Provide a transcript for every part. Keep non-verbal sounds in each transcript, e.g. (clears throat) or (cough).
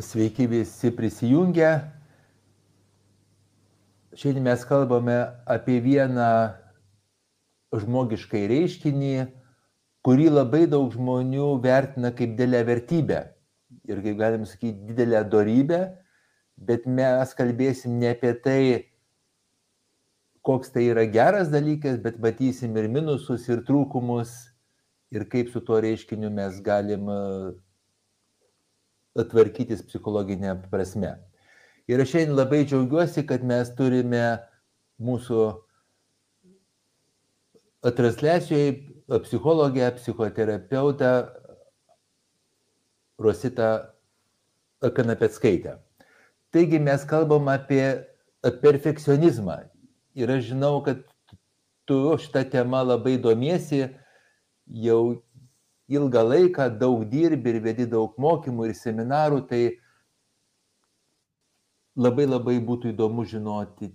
Sveiki visi prisijungę. Šiandien mes kalbame apie vieną žmogiškai reiškinį, kurį labai daug žmonių vertina kaip didelę vertybę ir, kaip galim sakyti, didelę darybę, bet mes kalbėsim ne apie tai, koks tai yra geras dalykas, bet matysim ir minusus, ir trūkumus, ir kaip su tuo reiškiniu mes galim tvarkytis psichologinė prasme. Ir aš šiandien labai džiaugiuosi, kad mes turime mūsų transliacijoje psichologę, psichoterapeutą Rositą Kanapetskaitę. Taigi mes kalbam apie perfekcionizmą. Ir aš žinau, kad tu šitą temą labai domiesi, jau ilgą laiką daug dirbi ir vedi daug mokymų ir seminarų, tai labai labai būtų įdomu žinoti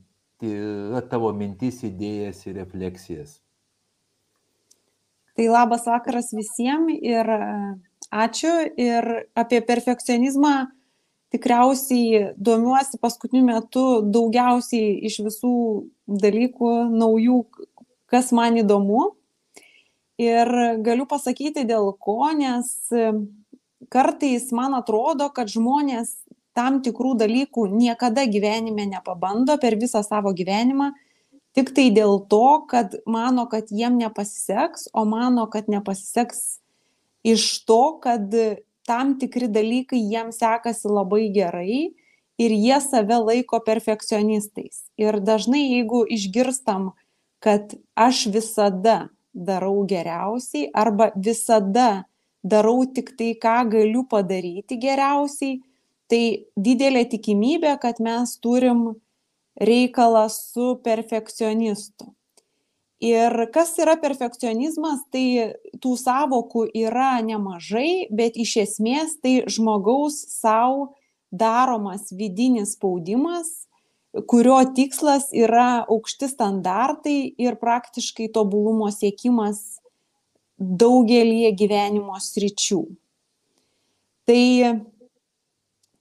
tavo mintis, idėjas ir refleksijas. Tai labas vakaras visiems ir ačiū. Ir apie perfekcionizmą tikriausiai domiuosi paskutiniu metu daugiausiai iš visų dalykų naujų, kas man įdomu. Ir galiu pasakyti dėl ko, nes kartais man atrodo, kad žmonės tam tikrų dalykų niekada gyvenime nepabando per visą savo gyvenimą, tik tai dėl to, kad mano, kad jiem nepasiseks, o mano, kad nepasiseks iš to, kad tam tikri dalykai jiems sekasi labai gerai ir jie save laiko perfekcionistais. Ir dažnai, jeigu išgirstam, kad aš visada darau geriausiai arba visada darau tik tai, ką galiu padaryti geriausiai, tai didelė tikimybė, kad mes turim reikalą su perfekcionistu. Ir kas yra perfekcionizmas, tai tų savokų yra nemažai, bet iš esmės tai žmogaus savo daromas vidinis spaudimas kurio tikslas yra aukšti standartai ir praktiškai tobulumo siekimas daugelį gyvenimo sričių. Tai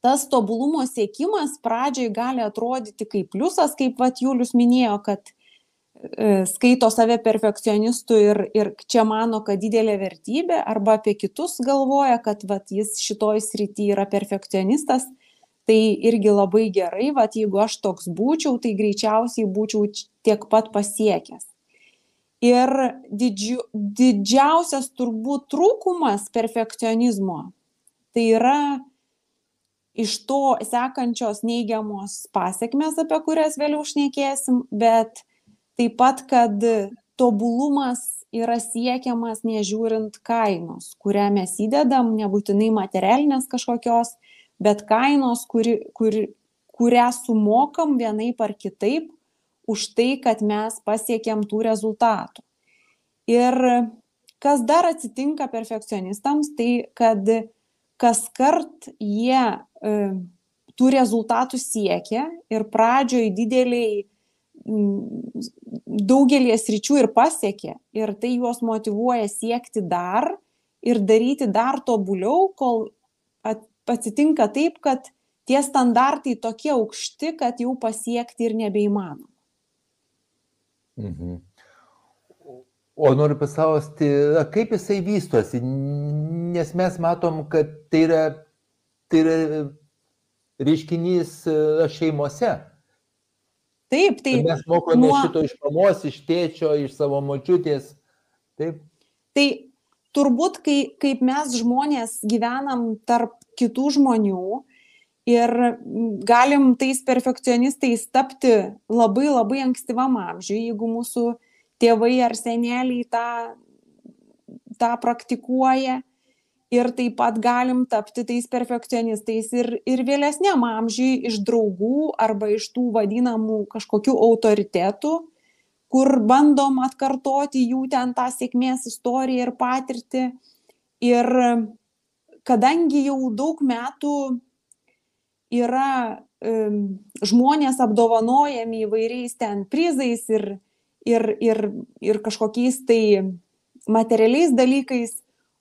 tas tobulumo siekimas pradžioj gali atrodyti kaip pliusas, kaip vat Julius minėjo, kad e, skaito save perfekcionistu ir, ir čia mano, kad didelė vertybė, arba apie kitus galvoja, kad vat, jis šitoj srity yra perfekcionistas tai irgi labai gerai, va, jeigu aš toks būčiau, tai greičiausiai būčiau tiek pat pasiekęs. Ir didžiu, didžiausias turbūt trūkumas perfekcionizmo tai yra iš to sekančios neigiamos pasiekmes, apie kurias vėliau šnekėsim, bet taip pat, kad tobulumas yra siekiamas nežiūrint kainos, kurią mes įdedam, nebūtinai materialinės kažkokios, bet kainos, kuri, kuri, kurią sumokam vienaip ar kitaip už tai, kad mes pasiekėm tų rezultatų. Ir kas dar atsitinka perfekcionistams, tai kad kas kart jie e, tų rezultatų siekia ir pradžioj dideliai daugelį sričių ir pasiekė ir tai juos motivuoja siekti dar ir daryti dar tobuliau, kol atsitinka taip, kad tie standartai tokie aukšti, kad jau pasiekti ir nebeįmanoma. Mhm. O noriu pasausti, kaip jisai vystosi, nes mes matom, kad tai yra, tai yra reiškinys šeimose. Taip, tai. Mes mokome nuo... šito iš mamos, iš tėčio, iš savo močiutės. Taip. Tai turbūt, kai, kaip mes žmonės gyvenam tarp kitų žmonių ir galim tais perfekcionistais tapti labai labai ankstyvam amžiui, jeigu mūsų tėvai ar seneliai tą, tą praktikuoja. Ir taip pat galim tapti tais perfekcionistais ir, ir vėlesniam amžiui iš draugų arba iš tų vadinamų kažkokių autoritetų, kur bandom atkartoti jų ten tą sėkmės istoriją ir patirtį. Ir kadangi jau daug metų yra um, žmonės apdovanojami įvairiais ten prizais ir, ir, ir, ir kažkokiais tai materialiais dalykais,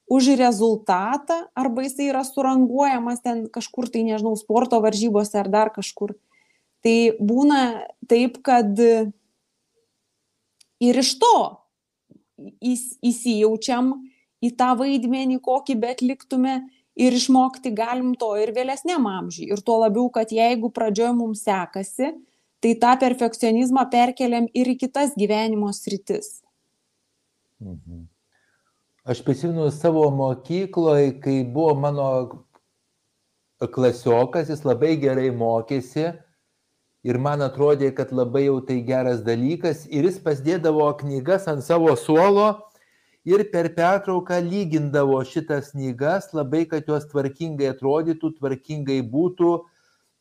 už rezultatą arba jisai yra suranguojamas ten kažkur tai, nežinau, sporto varžybose ar dar kažkur. Tai būna taip, kad ir iš to įsijaučiam į tą vaidmenį, kokį bet liktume ir išmokti galim to ir vėlesniam amžiui. Ir tuo labiau, kad jeigu pradžioje mums sekasi, tai tą perfekcionizmą perkeliam ir į kitas gyvenimo sritis. Mhm. Aš prisimenu savo mokykloje, kai buvo mano klasiokas, jis labai gerai mokėsi ir man atrodė, kad labai jau tai geras dalykas ir jis pasidėdavo knygas ant savo suolo ir per pertrauką lygindavo šitas knygas labai, kad jos tvarkingai atrodytų, tvarkingai būtų,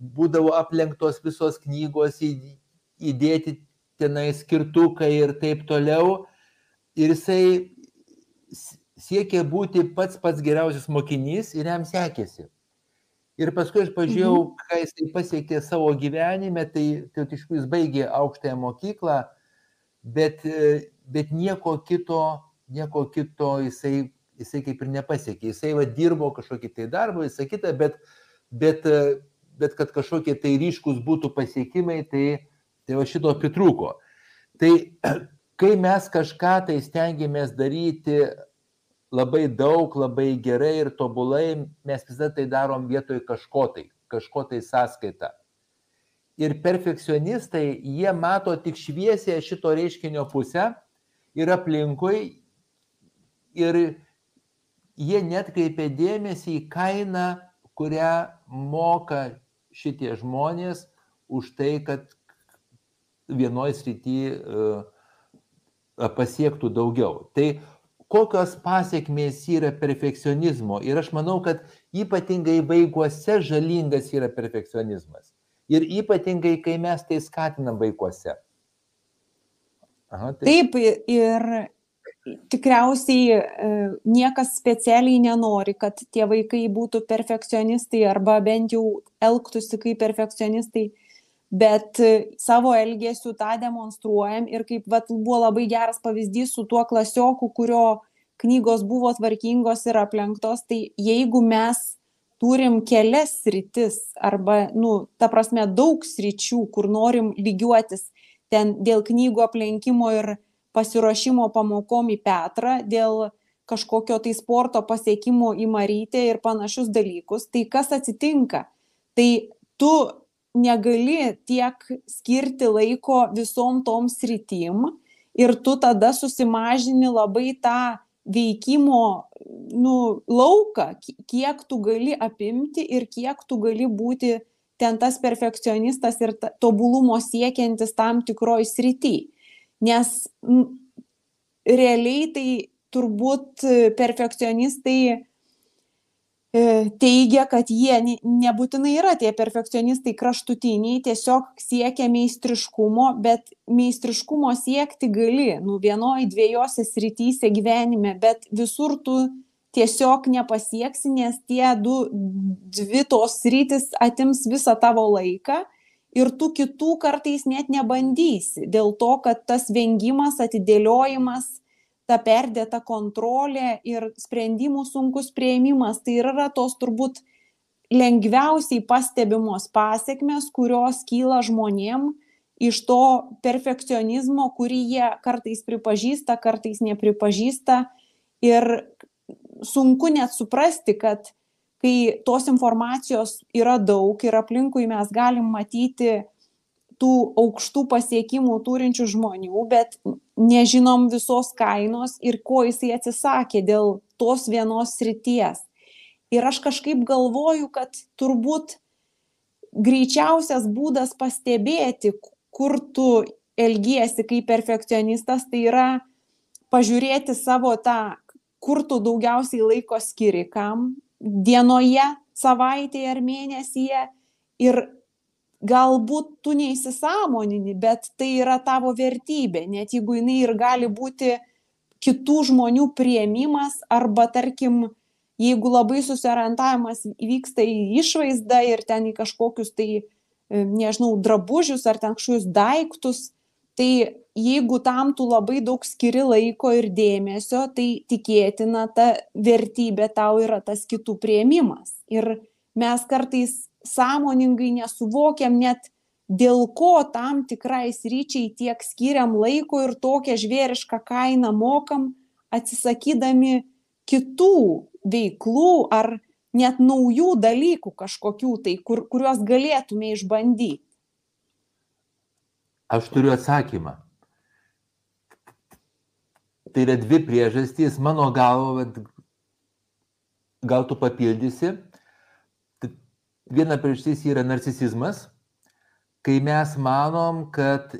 būdavo aplenktos visos knygos, įdėti tenai skirtukai ir taip toliau. Ir jisai siekė būti pats pats geriausias mokinys ir jam sekėsi. Ir paskui aš pažiūrėjau, mhm. ką jisai pasiekė savo gyvenime, tai, iš tikrųjų jis baigė aukštąją mokyklą, bet, bet nieko kito, nieko kito jisai, jisai kaip ir nepasiekė. Jisai va, dirbo kažkokį tai darbą, visą kitą, bet, bet, bet kad kažkokie tai ryškus būtų pasiekimai, tai, tai va šito pritrūko. Tai (clears throat) kai mes kažką tai stengiamės daryti labai daug, labai gerai ir tobulai, mes visada tai darom vietoj kažko tai, kažko tai sąskaita. Ir perfekcionistai, jie mato tik šviesę šito reiškinio pusę ir aplinkui ir jie net kreipia dėmesį į kainą, kurią moka šitie žmonės už tai, kad vienoje srityje pasiektų daugiau. Tai kokios pasiekmės yra perfekcionizmo. Ir aš manau, kad ypatingai vaikuose žalingas yra perfekcionizmas. Ir ypatingai, kai mes tai skatinam vaikuose. Aha, tai... Taip, ir tikriausiai e, niekas specialiai nenori, kad tie vaikai būtų perfekcionistai arba bent jau elgtųsi kaip perfekcionistai, bet savo elgesiu tą demonstruojam ir kaip vat, buvo labai geras pavyzdys su tuo klasioku, kurio knygos buvo tvarkingos ir aplenktos, tai jeigu mes turim kelias sritis arba, nu, ta prasme, daug sričių, kur norim lygiuotis ten dėl knygų aplenkimo ir pasiruošimo pamokom į Petrą, dėl kažkokio tai sporto pasiekimo į Marytę ir panašius dalykus, tai kas atsitinka? Tai tu negali tiek skirti laiko visom tom sritim ir tu tada susimažini labai tą veikimo nu, lauką, kiek tu gali apimti ir kiek tu gali būti ten tas perfekcionistas ir tobulumo siekiantis tam tikroj srity. Nes realiai tai turbūt perfekcionistai E, teigia, kad jie nebūtinai yra tie perfekcionistai kraštutiniai, tiesiog siekia meistriškumo, bet meistriškumo siekti gali, nu vienoj, dviejose srityse gyvenime, bet visur tu tiesiog nepasieksi, nes tie du, dvi tos sritis atims visą tavo laiką ir tu kitų kartais net nebandysi, dėl to, kad tas vengimas, atidėliojimas, ta perdėta kontrolė ir sprendimų sunkus prieimimas, tai yra tos turbūt lengviausiai pastebimos pasiekmes, kurios kyla žmonėm iš to perfekcionizmo, kurį jie kartais pripažįsta, kartais nepripažįsta. Ir sunku net suprasti, kad kai tos informacijos yra daug ir aplinkui mes galim matyti tų aukštų pasiekimų turinčių žmonių, bet nežinom visos kainos ir ko jisai atsisakė dėl tos vienos srities. Ir aš kažkaip galvoju, kad turbūt greičiausias būdas pastebėti, kur tu elgiesi kaip perfekcionistas, tai yra pažiūrėti savo tą, kur tu daugiausiai laiko skiri, kam dienoje, savaitėje ar mėnesyje ir galbūt tu neįsisąmonini, bet tai yra tavo vertybė, net jeigu jinai ir gali būti kitų žmonių prieimimas arba tarkim, jeigu labai susiorientavimas vyksta į išvaizdą ir ten į kažkokius tai, e, nežinau, drabužius ar ten kažkokius daiktus, Tai jeigu tam tu labai daug skiri laiko ir dėmesio, tai tikėtina ta vertybė tau yra tas kitų prieimimas. Ir mes kartais sąmoningai nesuvokiam net dėl ko tam tikrai sryčiai tiek skiriam laiko ir tokią žvėrišką kainą mokam, atsisakydami kitų veiklų ar net naujų dalykų kažkokių tai, kur, kuriuos galėtume išbandyti. Aš turiu atsakymą. Tai yra dvi priežastys, mano galva, gal tu papildysi. Viena priežastis yra narcisizmas, kai mes manom, kad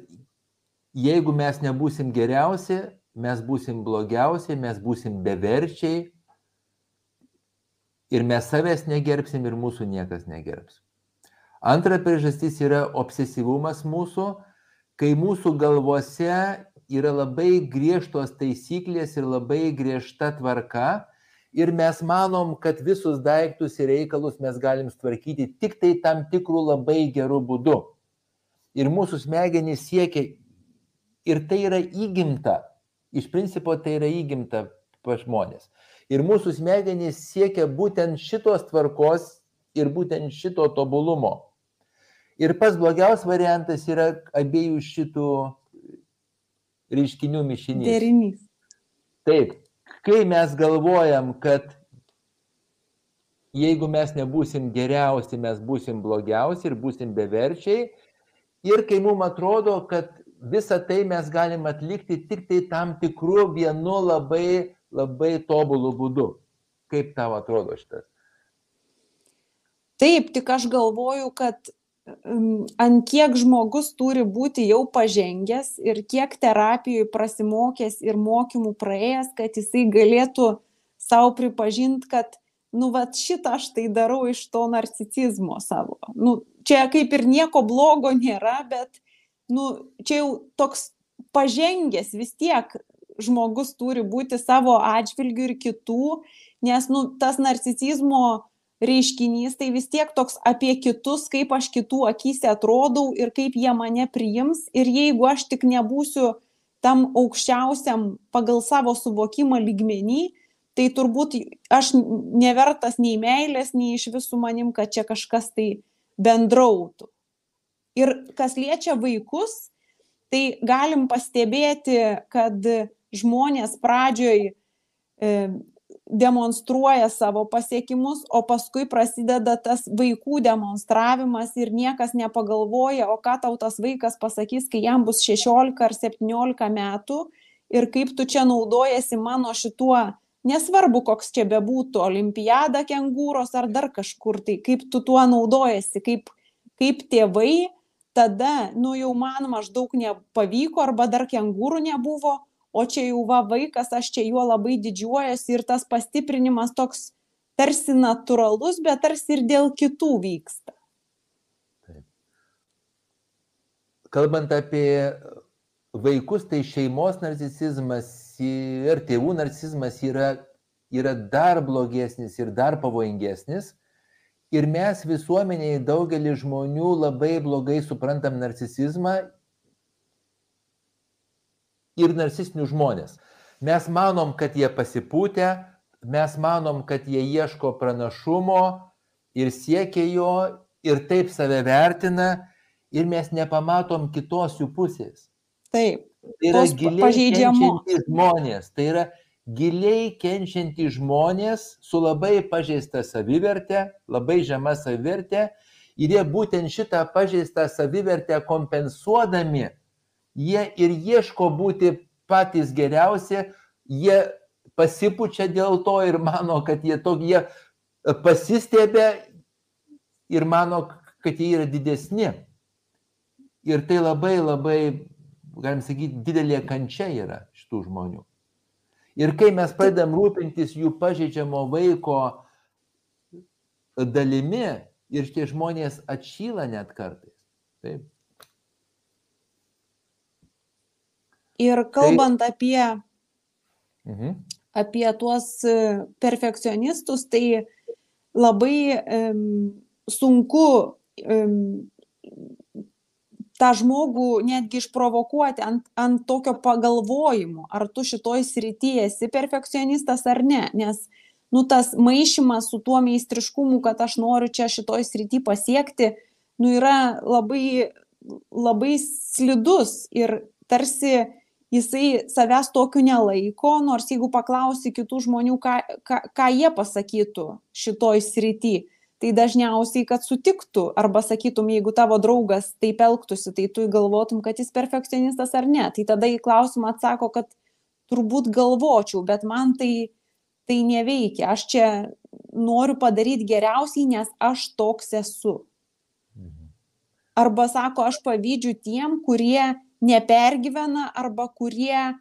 jeigu mes nebūsim geriausi, mes būsim blogiausi, mes būsim beverčiai ir mes savęs negerbsim ir mūsų niekas negerbs. Antra priežastis yra obsesyvumas mūsų, kai mūsų galvose yra labai griežtos taisyklės ir labai griežta tvarka ir mes manom, kad visus daiktus ir reikalus mes galim tvarkyti tik tai tam tikrų labai gerų būdų. Ir mūsų smegenys siekia, ir tai yra įgimta, iš principo tai yra įgimta pa žmonės. Ir mūsų smegenys siekia būtent šitos tvarkos ir būtent šito tobulumo. Ir pas blogiausias variantas yra abiejų šitų reiškinių mišinys. Derinys. Taip, kai mes galvojam, kad jeigu mes nebūsim geriausi, mes būsim blogiausi ir būsim beverčiai, ir kai mums atrodo, kad visą tai mes galim atlikti tik tai tam tikrų vienu labai, labai tobulų būdu. Kaip tau atrodo šitas? Taip, tik aš galvoju, kad ant kiek žmogus turi būti jau pažengęs ir kiek terapijų prasimokęs ir mokymų praėjęs, kad jisai galėtų savo pripažinti, kad, nu, va, šitą aš tai darau iš to narcicizmo savo. Nu, čia kaip ir nieko blogo nėra, bet, nu, čia jau toks pažengęs vis tiek žmogus turi būti savo atžvilgių ir kitų, nes, nu, tas narcicizmo reiškinys tai vis tiek toks apie kitus, kaip aš kitų akise atrodau ir kaip jie mane priims. Ir jeigu aš tik nebūsiu tam aukščiausiam pagal savo suvokimą lygmenį, tai turbūt aš nevertas nei meilės, nei iš visų manim, kad čia kažkas tai bendrautų. Ir kas liečia vaikus, tai galim pastebėti, kad žmonės pradžioj e, demonstruoja savo pasiekimus, o paskui prasideda tas vaikų demonstravimas ir niekas nepagalvoja, o ką tau tas vaikas pasakys, kai jam bus 16 ar 17 metų ir kaip tu čia naudojasi mano šituo, nesvarbu, koks čia bebūtų, olimpiada kengūros ar dar kažkur, tai kaip tu tuo naudojasi, kaip, kaip tėvai, tada, nu jau man maždaug nepavyko arba dar kengūrų nebuvo o čia jau va vaikas, aš čia juo labai didžiuojasi ir tas pastiprinimas toks tarsi natūralus, bet tarsi ir dėl kitų vyksta. Taip. Kalbant apie vaikus, tai šeimos narcisizmas ir tėvų narcisizmas yra, yra dar blogesnis ir dar pavojingesnis. Ir mes visuomeniai daugelį žmonių labai blogai suprantam narcisizmą ir narcisistinius žmonės. Mes manom, kad jie pasipūtę, mes manom, kad jie ieško pranašumo ir siekia jo ir taip save vertina ir mes nepamatom kitos jų pusės. Taip. Tai yra giliai kenčiantys žmonės. Tai yra giliai kenčiantys žmonės su labai pažeista savivertė, labai žema savivertė ir jie būtent šitą pažeistą savivertę kompensuodami jie ir ieško būti patys geriausi, jie pasipučia dėl to ir mano, kad jie tokie pasistebė ir mano, kad jie yra didesni. Ir tai labai labai, galim sakyti, didelė kančia yra šitų žmonių. Ir kai mes pradedam rūpintis jų pažeidžiamo vaiko dalimi, ir tie žmonės atšyla net kartais. Taip. Ir kalbant tai... apie, mhm. apie tuos e, perfekcionistus, tai labai um, sunku um, tą žmogų netgi išprovokuoti ant, ant tokio pagalvojimo, ar tu šitoj srityje esi perfekcionistas ar ne, nes nu, tas maišymas su tuo meistriškumu, kad aš noriu čia šitoj srity pasiekti, nu, yra labai, labai slidus ir tarsi jisai savęs tokiu nelaiko, nors jeigu paklausi kitų žmonių, ką, ką, ką jie pasakytų šitoj srity, tai dažniausiai, kad sutiktų arba sakytum, jeigu tavo draugas taip elgtųsi, tai tu galvotum, kad jis perfekcionistas ar ne. Tai tada į klausimą atsako, kad turbūt galvočiau, bet man tai, tai neveikia. Aš čia noriu padaryti geriausiai, nes aš toks esu. Mhm. Arba sako, aš pavydžiu tiem, kurie nepergyvena arba kurie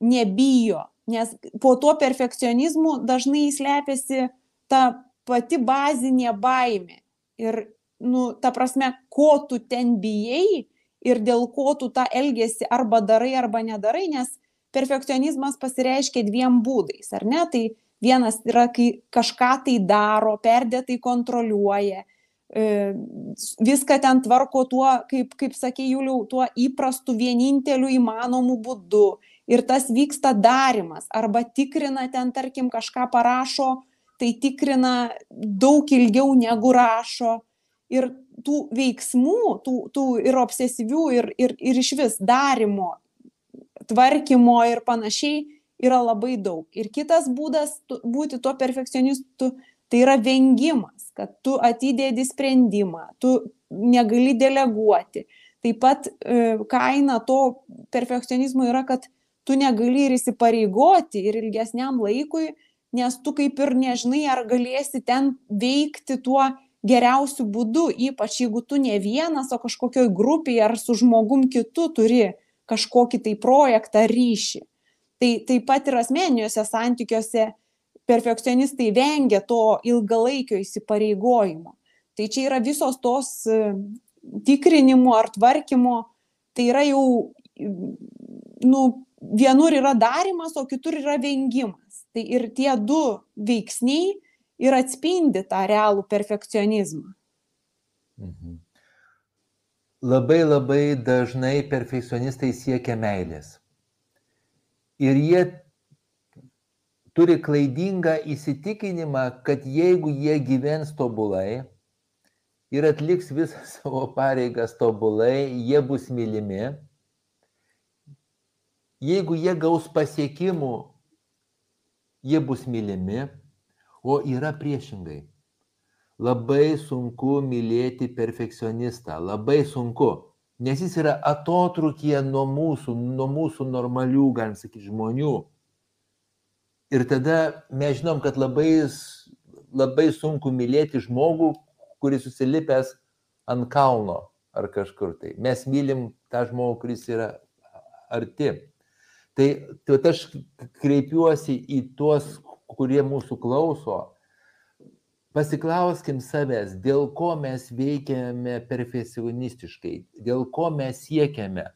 nebijo. Nes po tuo perfekcionizmu dažnai slepiasi ta pati bazinė baimė. Ir, nu, ta prasme, ko tu ten bijai ir dėl ko tu tą elgesį arba darai, arba nedarai, nes perfekcionizmas pasireiškia dviem būdais, ar ne? Tai vienas yra, kai kažką tai daro, perdėtai kontroliuoja, viską ten tvarko tuo, kaip, kaip sakė Juliau, tuo įprastu vieninteliu įmanomu būdu. Ir tas vyksta darimas. Arba tikrina ten, tarkim, kažką parašo, tai tikrina daug ilgiau negu rašo. Ir tų veiksmų, tų, tų ir obsesyvių, ir, ir, ir iš vis darimo, tvarkymo ir panašiai yra labai daug. Ir kitas būdas būti tuo perfekcionistu tai yra vengimas, kad tu atidėdi sprendimą, tu negali deleguoti. Taip pat e, kaina to perfekcionizmo yra, kad tu negali ir įsipareigoti ir ilgesniam laikui, nes tu kaip ir nežinai, ar galėsi ten veikti tuo geriausiu būdu, ypač jeigu tu ne vienas, o kažkokioj grupėje ar su žmogum kitu turi kažkokį tai projektą ryšį. Tai taip pat ir asmeniniuose santykiuose perfekcionistai vengia to ilgalaikio įsipareigojimo. Tai čia yra visos tos e, tikrinimo ar tvarkymo, tai yra jau, nu, vienur yra darimas, o kitur yra vengimas. Tai ir tie du veiksniai ir atspindi tą realų perfekcionizmą. Mhm. Labai labai dažnai perfekcionistai siekia meilės. Ir jie turi klaidingą įsitikinimą, kad jeigu jie gyvens tobulai ir atliks visą (laughs) savo pareigas tobulai, jie bus mylimi. Jeigu jie gaus pasiekimų, jie bus mylimi, o yra priešingai. Labai sunku mylėti perfekcionistą, labai sunku, nes jis yra atotrukyje nuo mūsų, nuo mūsų normalių, galim sakyti, žmonių ir tada mes žinom, kad labai, labai sunku mylėti žmogų, kuris susilipęs ant kalno ar kažkur tai. Mes mylim tą žmogų, kuris yra arti. Tai, tai aš kreipiuosi į tuos, kurie mūsų klauso, pasiklauskim savęs, dėl ko mes veikiame perfekcionistiškai, dėl ko mes siekiame.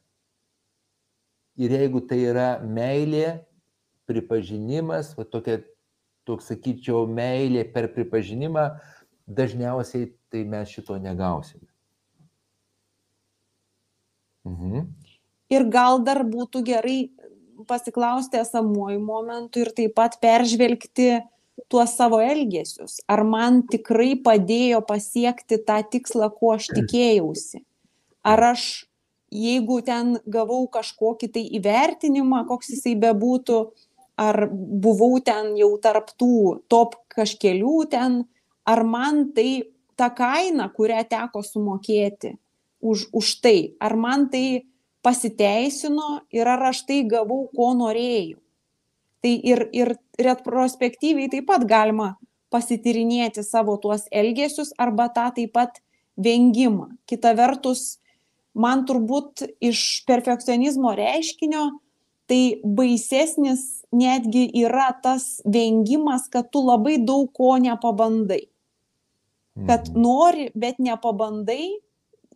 Ir jeigu tai yra meilė, pripažinimas, va tokia, toks sakyčiau, meilė per pripažinimą, dažniausiai tai mes šito negausime. Mhm. Ir gal dar būtų gerai pasiklausti esamuoju momentu ir taip pat peržvelgti tuos savo elgesius. Ar man tikrai padėjo pasiekti tą tikslą, kuo aš (clears throat) tikėjausi? Ar aš, jeigu ten gavau kažkokį tai įvertinimą, koks jisai bebūtų, ar buvau ten jau tarptų top kažkelių ten, ar man tai ta kaina, kurią teko sumokėti už, už tai, ar man tai pasiteisino ir ar aš tai gavau, ko norėjau. Tai ir, ir retrospektyviai taip pat galima pasitirinėti savo tuos elgesius arba tą taip pat vengimą. Kita vertus, man turbūt iš perfekcionizmo reiškinio tai baisesnis netgi yra tas vengimas, kad tu labai daug ko nepabandai. Kad mhm. nori, bet nepabandai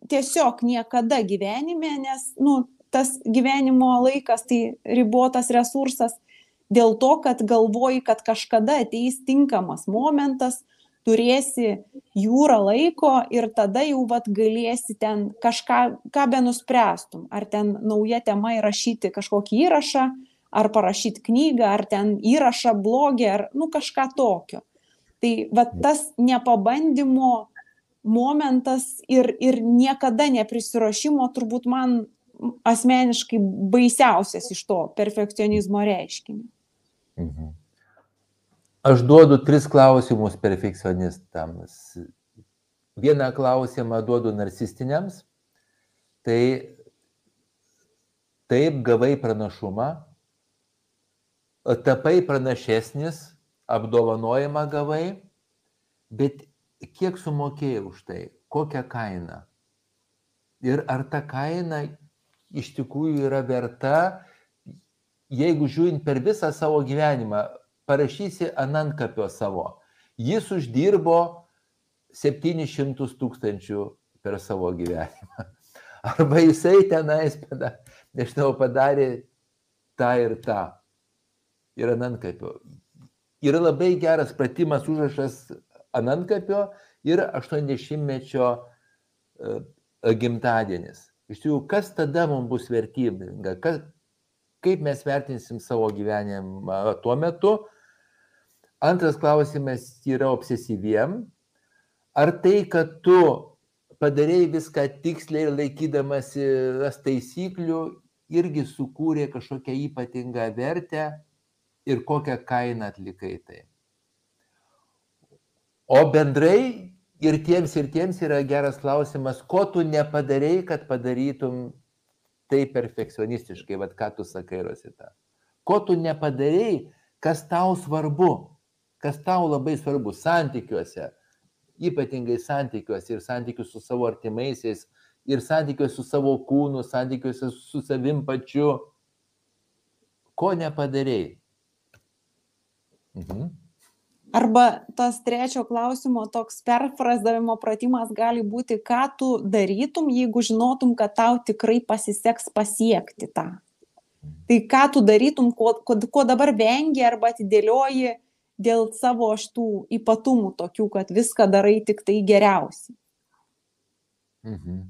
tiesiog niekada gyvenime, nes nu, tas gyvenimo laikas tai ribotas resursas dėl to, kad galvoji, kad kažkada ateis tinkamas momentas, turėsi jūrą laiko ir tada jau vat galėsi ten kažką, ką be nuspręstum. Ar ten nauja tema įrašyti kažkokį įrašą, ar parašyti knygą, ar ten įrašą blogį, ar nu kažką tokio. Tai vat tas nepabandymo momentas ir, ir niekada neprisirašymo turbūt man asmeniškai baisiausias iš to perfekcionizmo reiškinio. Mhm. Aš duodu tris klausimus perfekcionistams. Vieną klausimą duodu narcistiniams. Tai taip gavai pranašumą, tapai pranašesnis, apdovanojimą gavai, bet kiek sumokėjai už tai, kokią kainą. Ir ar ta kaina iš tikrųjų yra verta, jeigu žiūrint per visą savo gyvenimą, parašysi anankapio savo. Jis uždirbo 700 tūkstančių per savo gyvenimą. (laughs) Arba jisai tenais, nežinau, padarė tą ir tą. Ir anankapio. Yra labai geras pratimas užrašas anankapio ir 80-mečio e, gimtadienis. Iš tikrųjų, kas tada mums bus vertybinga, kas, kaip mes vertinsim savo gyvenimą tuo metu. Antras klausimas yra obsesyviem. Ar tai, kad tu padarėjai viską tiksliai ir laikydamasi taisyklių, irgi sukūrė kažkokią ypatingą vertę ir kokią kainą atlikai tai. O bendrai ir tiems, ir tiems yra geras klausimas, ko tu nepadarėjai, kad padarytum tai perfekcionistiškai, vad ką tu sakai, Rosita. Ko tu nepadarėjai, kas tau svarbu, kas tau labai svarbu santykiuose, ypatingai santykiuose ir santykius su savo artimaisiais, ir santykiuose su savo kūnu, santykiuose su savim pačiu. Ko nepadarėjai? Mhm. Arba tas trečio klausimo toks perfrazavimo pratimas gali būti, ką tu darytum, jeigu žinotum, kad tau tikrai pasiseks pasiekti tą. Tai ką tu darytum, ko, ko, ko dabar vengi arba atidėlioji dėl savo šitų ypatumų tokių, kad viską darai tik tai geriausiai. Mhm.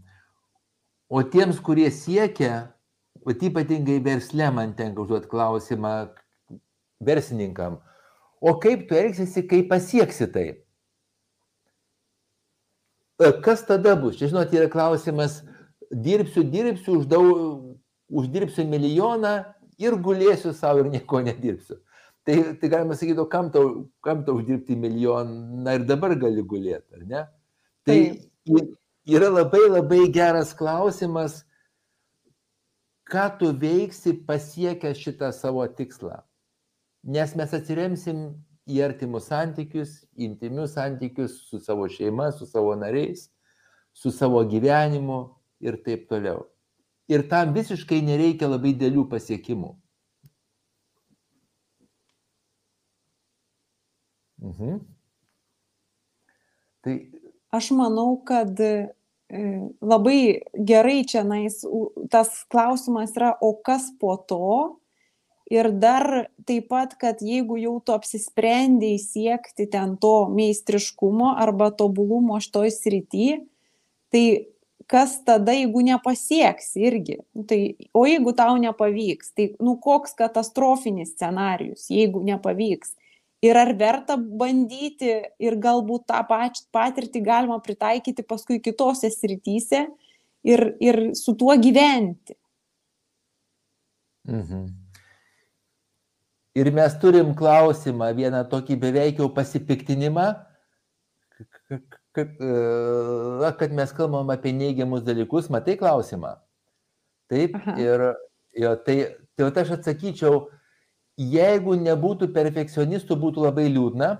O tiems, kurie siekia, bet ypatingai versle man tenka užduoti klausimą verslininkam, o kaip tu elgsiesi, kai pasieksi tai. E, kas tada bus? Čia, žinot, yra klausimas, dirbsiu, dirbsiu, uždau, uždirbsiu milijoną ir gulėsiu savo ir nieko nedirbsiu. Tai, tai galima sakyti, o kam tau, kam tau uždirbti milijoną ir dabar gali gulėti, ar ne? Tai, yra labai labai geras klausimas, ką tu veiksi pasiekęs šitą savo tikslą nes mes atsiremsim į artimus santykius, intimius santykius su savo šeima, su savo nariais, su savo gyvenimu ir taip toliau. Ir tam visiškai nereikia labai dėlių pasiekimų. Mhm. Tai aš manau, kad e, labai gerai čia nais, tas klausimas yra, o kas po to, ir dar taip pat kad jeigu jau tu apsisprendei siekti ten to meistriškumo arba tobulumo šitoj srity tai kas tada jeigu nepasieksi irgi? Nu tai o jeigu tau nepavyks tai nu koks katastrofinis scenarijus jeigu nepavyks ir ar verta bandyti ir galbūt tą pač patirtį galima pritaikyti paskui kitose srityse ir ir su tuo gyventi mhm Ir mes turim klausimą, vieną tokį beveik jau pasipiktinimą, kad, e, kad mes kalbam apie neigiamus dalykus, matai klausimą. Taip, Aha. ir jo, tai, tai aš atsakyčiau, jeigu nebūtų perfekcionistų, būtų labai liūdna,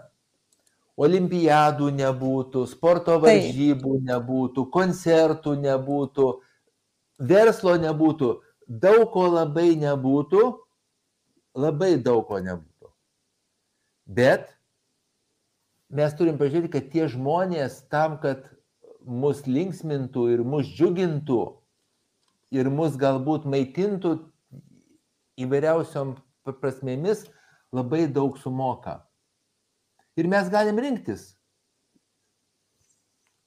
olimpiadų nebūtų, sporto varžybų Taip. nebūtų, koncertų nebūtų, verslo nebūtų, daug ko labai nebūtų, labai daug ko nebūtų. Bet mes turim pažiūrėti, kad tie žmonės tam, kad mus linksmintų ir mus džiugintų ir mus galbūt maitintų įvairiausiom prasmėmis, labai daug sumoka. Ir mes galim rinktis.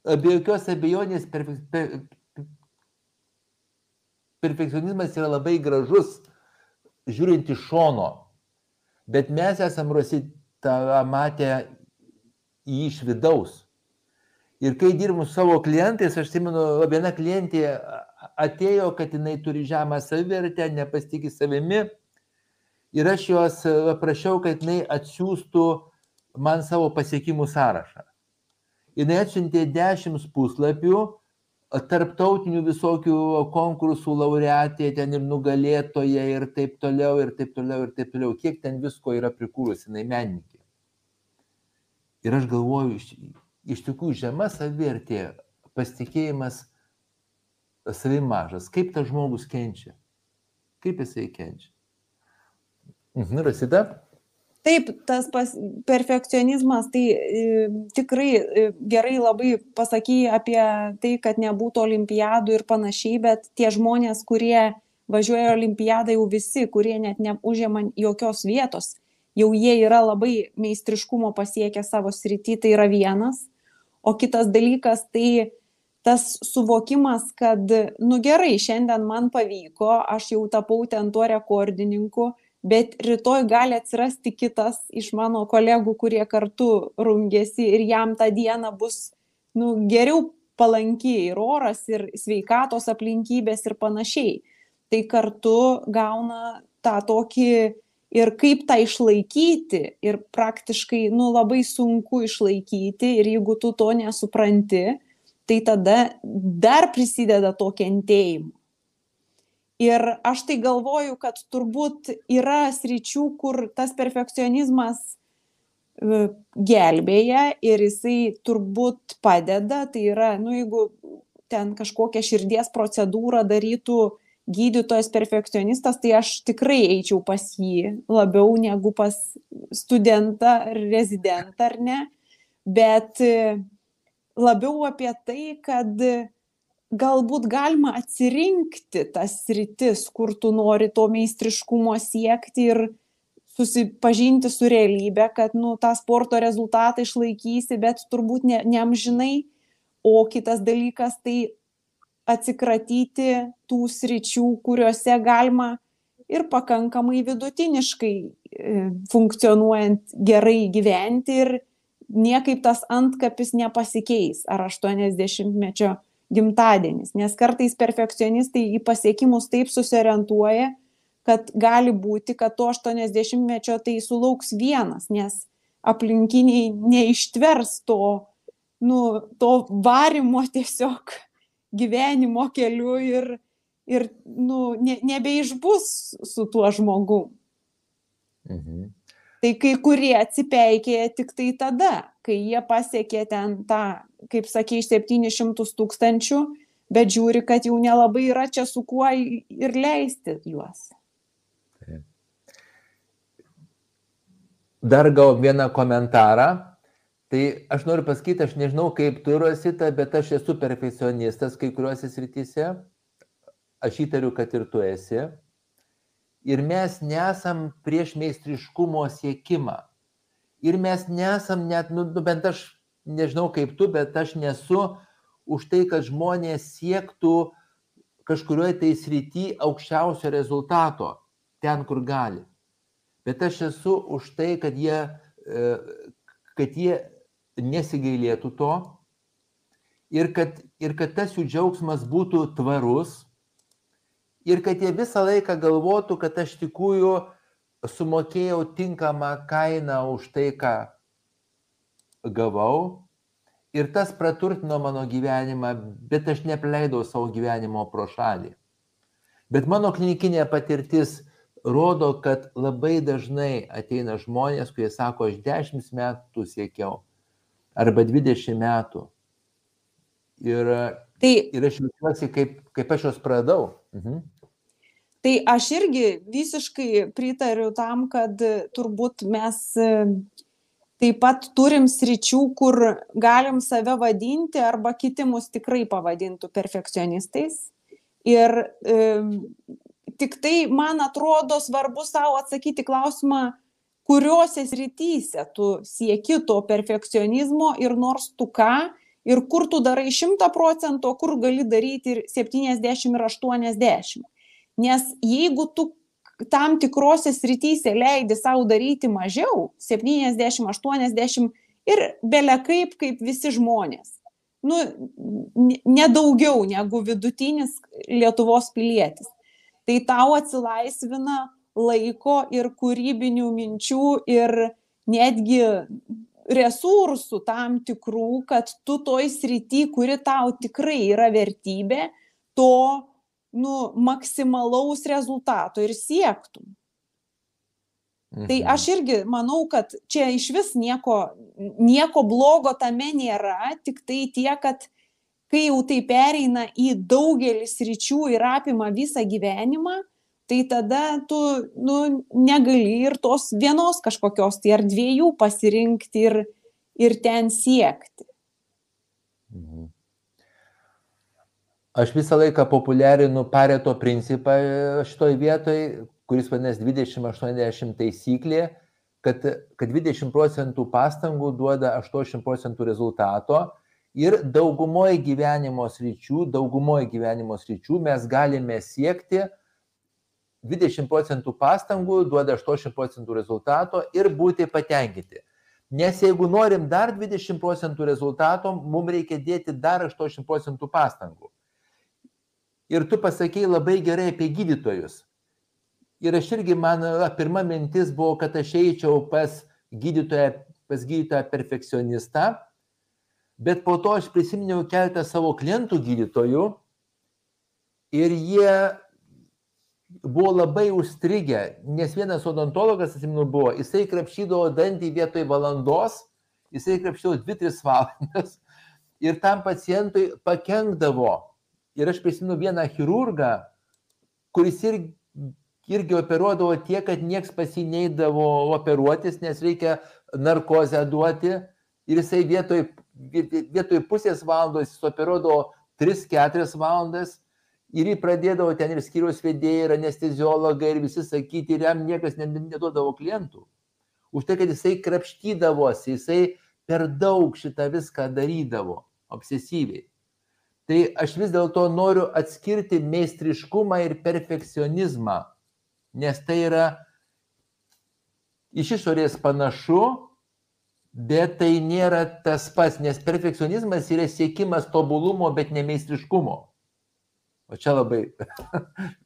be jokios abejonės per, per, perfekcionizmas yra labai gražus, žiūrint iš šono, bet mes esam Rosita matę jį iš vidaus. Ir kai dirbam su savo klientais, aš atsimenu, viena klientė atėjo, kad jinai turi žemą savivertę, nepasitikė savimi. Ir aš jos prašiau, kad jinai atsiųstų man savo pasiekimų sąrašą. Jis atsiuntė dešimt puslapių, tarptautinių visokių konkursų laureatė, ten ir nugalėtoja ir taip toliau, ir taip toliau, ir taip toliau. Kiek ten visko yra prikūrusi, jinai menininkė. Ir aš galvoju, iš, iš tikrųjų žema savivertė, pasitikėjimas savim mažas. Kaip tas žmogus kenčia? Kaip jisai kenčia? Mhm, Rasida? Taip, tas pas, perfekcionizmas, tai e, tikrai e, gerai labai pasakai apie tai, kad nebūtų olimpiadų ir panašiai, bet tie žmonės, kurie važiuoja olimpiadą jau visi, kurie net neužėma jokios vietos, jau jie yra labai meistriškumo pasiekę savo srity, tai yra vienas. O kitas dalykas, tai tas suvokimas, kad, nu gerai, šiandien man pavyko, aš jau tapau ten tuo rekordininku, bet rytoj gali atsirasti kitas iš mano kolegų, kurie kartu rungėsi ir jam tą dieną bus nu, geriau palankiai ir oras, ir sveikatos aplinkybės ir panašiai. Tai kartu gauna tą tokį ir kaip tą išlaikyti ir praktiškai nu, labai sunku išlaikyti ir jeigu tu to nesupranti, tai tada dar prisideda to kentėjimu. Ir aš tai galvoju, kad turbūt yra sričių, kur tas perfekcionizmas e, gelbėja ir jisai turbūt padeda. Tai yra, nu, jeigu ten kažkokią širdies procedūrą darytų gydytojas perfekcionistas, tai aš tikrai eičiau pas jį labiau negu pas studentą ar rezidentą, ar ne. Bet e, labiau apie tai, kad galbūt galima atsirinkti tas sritis, kur tu nori to meistriškumo siekti ir susipažinti su realybė, kad nu, tą sporto rezultatą išlaikysi, bet turbūt ne, neamžinai. O kitas dalykas tai atsikratyti tų sričių, kuriuose galima ir pakankamai vidutiniškai e, funkcionuojant gerai gyventi ir niekaip tas antkapis nepasikeis ar 80-mečio gimtadienis, nes kartais perfekcionistai į pasiekimus taip susiorientuoja, kad gali būti, kad to 80-mečio tai sulauks vienas, nes aplinkiniai neištvers to, nu, to varimo tiesiog gyvenimo keliu ir, ir nu, ne, nebeišbus su tuo žmogu. Mhm. Tai kai kurie atsipeikėja tik tai tada, kai jie pasiekė ten tą, kaip sakė, 700 tūkstančių, bet žiūri, kad jau nelabai yra čia su kuo ir leisti juos. Dar gal vieną komentarą. Tai aš noriu pasakyti, aš nežinau, kaip tu Rosita, bet aš esu perfekcionistas kai kuriuose srityse. Aš įtariu, kad ir tu esi ir mes nesam prieš meistriškumo siekimą. Ir mes nesam net, nu, nu, bent aš nežinau kaip tu, bet aš nesu už tai, kad žmonės siektų kažkurioje tai srity aukščiausio rezultato, ten, kur gali. Bet aš esu už tai, kad jie, e, kad jie nesigailėtų to ir kad, ir kad tas jų džiaugsmas būtų tvarus ir kad jie visą laiką galvotų, kad aš tikrųjų sumokėjau tinkamą kainą už tai, ką gavau. Ir tas praturtino mano gyvenimą, bet aš nepleidau savo gyvenimo pro šalį. Bet mano klinikinė patirtis rodo, kad labai dažnai ateina žmonės, kurie sako, aš 10 metų siekiau, arba 20 metų. Ir Tai, ir aš jaučiuosi, kaip, kaip aš juos pradau. Mhm. Tai aš irgi visiškai pritariu tam, kad turbūt mes e, taip pat turim sričių, kur galim save vadinti arba kiti mus tikrai pavadintų perfekcionistais. Ir e, tik tai, man atrodo, svarbu savo atsakyti klausimą, kuriuose srityse tu sieki to perfekcionizmo ir nors tu ką, ir kur tu darai 100 procentų, o kur gali daryti ir 70 ir 80. Nes jeigu tu tam tikrose srityse leidi savo daryti mažiau, 70, 80 ir belia kaip, kaip visi žmonės, nu, nedaugiau negu vidutinis Lietuvos pilietis, tai tau atsilaisvina laiko ir kūrybinių minčių ir netgi resursų tam tikrų, kad tu toj srity, kuri tau tikrai yra vertybė, to nu, maksimalaus rezultato ir siektum. Tai mhm. Tai aš irgi manau, kad čia iš vis nieko, nieko blogo tame nėra, tik tai tie, kad kai jau tai pereina į daugelį sričių ir apima visą gyvenimą, tai tada tu nu, negali ir tos vienos kažkokios, tai ar dviejų pasirinkti ir, ir ten siekti. Mhm. Aš visą laiką populiarinu pareto principą šitoj vietoj, kuris vadinasi 20-80 taisyklė, kad, kad 20 procentų pastangų duoda 80 procentų rezultato ir daugumoje gyvenimo sričių, daugumoje gyvenimo sričių mes galime siekti 20 procentų pastangų duoda 80 procentų rezultato ir būti patenkinti. Nes jeigu norim dar 20 procentų rezultato, mums reikia dėti dar 80 procentų pastangų. Ir tu pasakėjai labai gerai apie gydytojus. Ir aš irgi, man pirma mintis buvo, kad aš eičiau pas gydytoją, pas gydytoją perfekcionistą, bet po to aš prisiminiau keletą savo klientų gydytojų ir jie buvo labai užstrigę, nes vienas odontologas, atsimenu, buvo, jisai krapšydavo dantį vietoj valandos, jisai krapšydavo 2-3 valandas ir tam pacientui pakengdavo. Ir aš prisimenu vieną chirurgą, kuris irgi, irgi operuodavo tiek, kad nieks pasineidavo operuotis, nes reikia narkozę duoti. Ir jisai vietoj, vietoj pusės valandos jis operuodavo 3-4 valandas ir jį pradėdavo ten ir skyriaus vedėjai, ir anesteziologai, ir visi sakyti, ir jam niekas neduodavo klientų. Už tai, kad jisai krapštydavosi, jisai per daug šitą viską darydavo, obsesyviai. Tai aš vis dėlto noriu atskirti meistriškumą ir perfekcionizmą, nes tai yra iš išorės panašu, bet tai nėra tas pats, nes perfekcionizmas yra siekimas tobulumo, bet ne meistriškumo. O čia labai,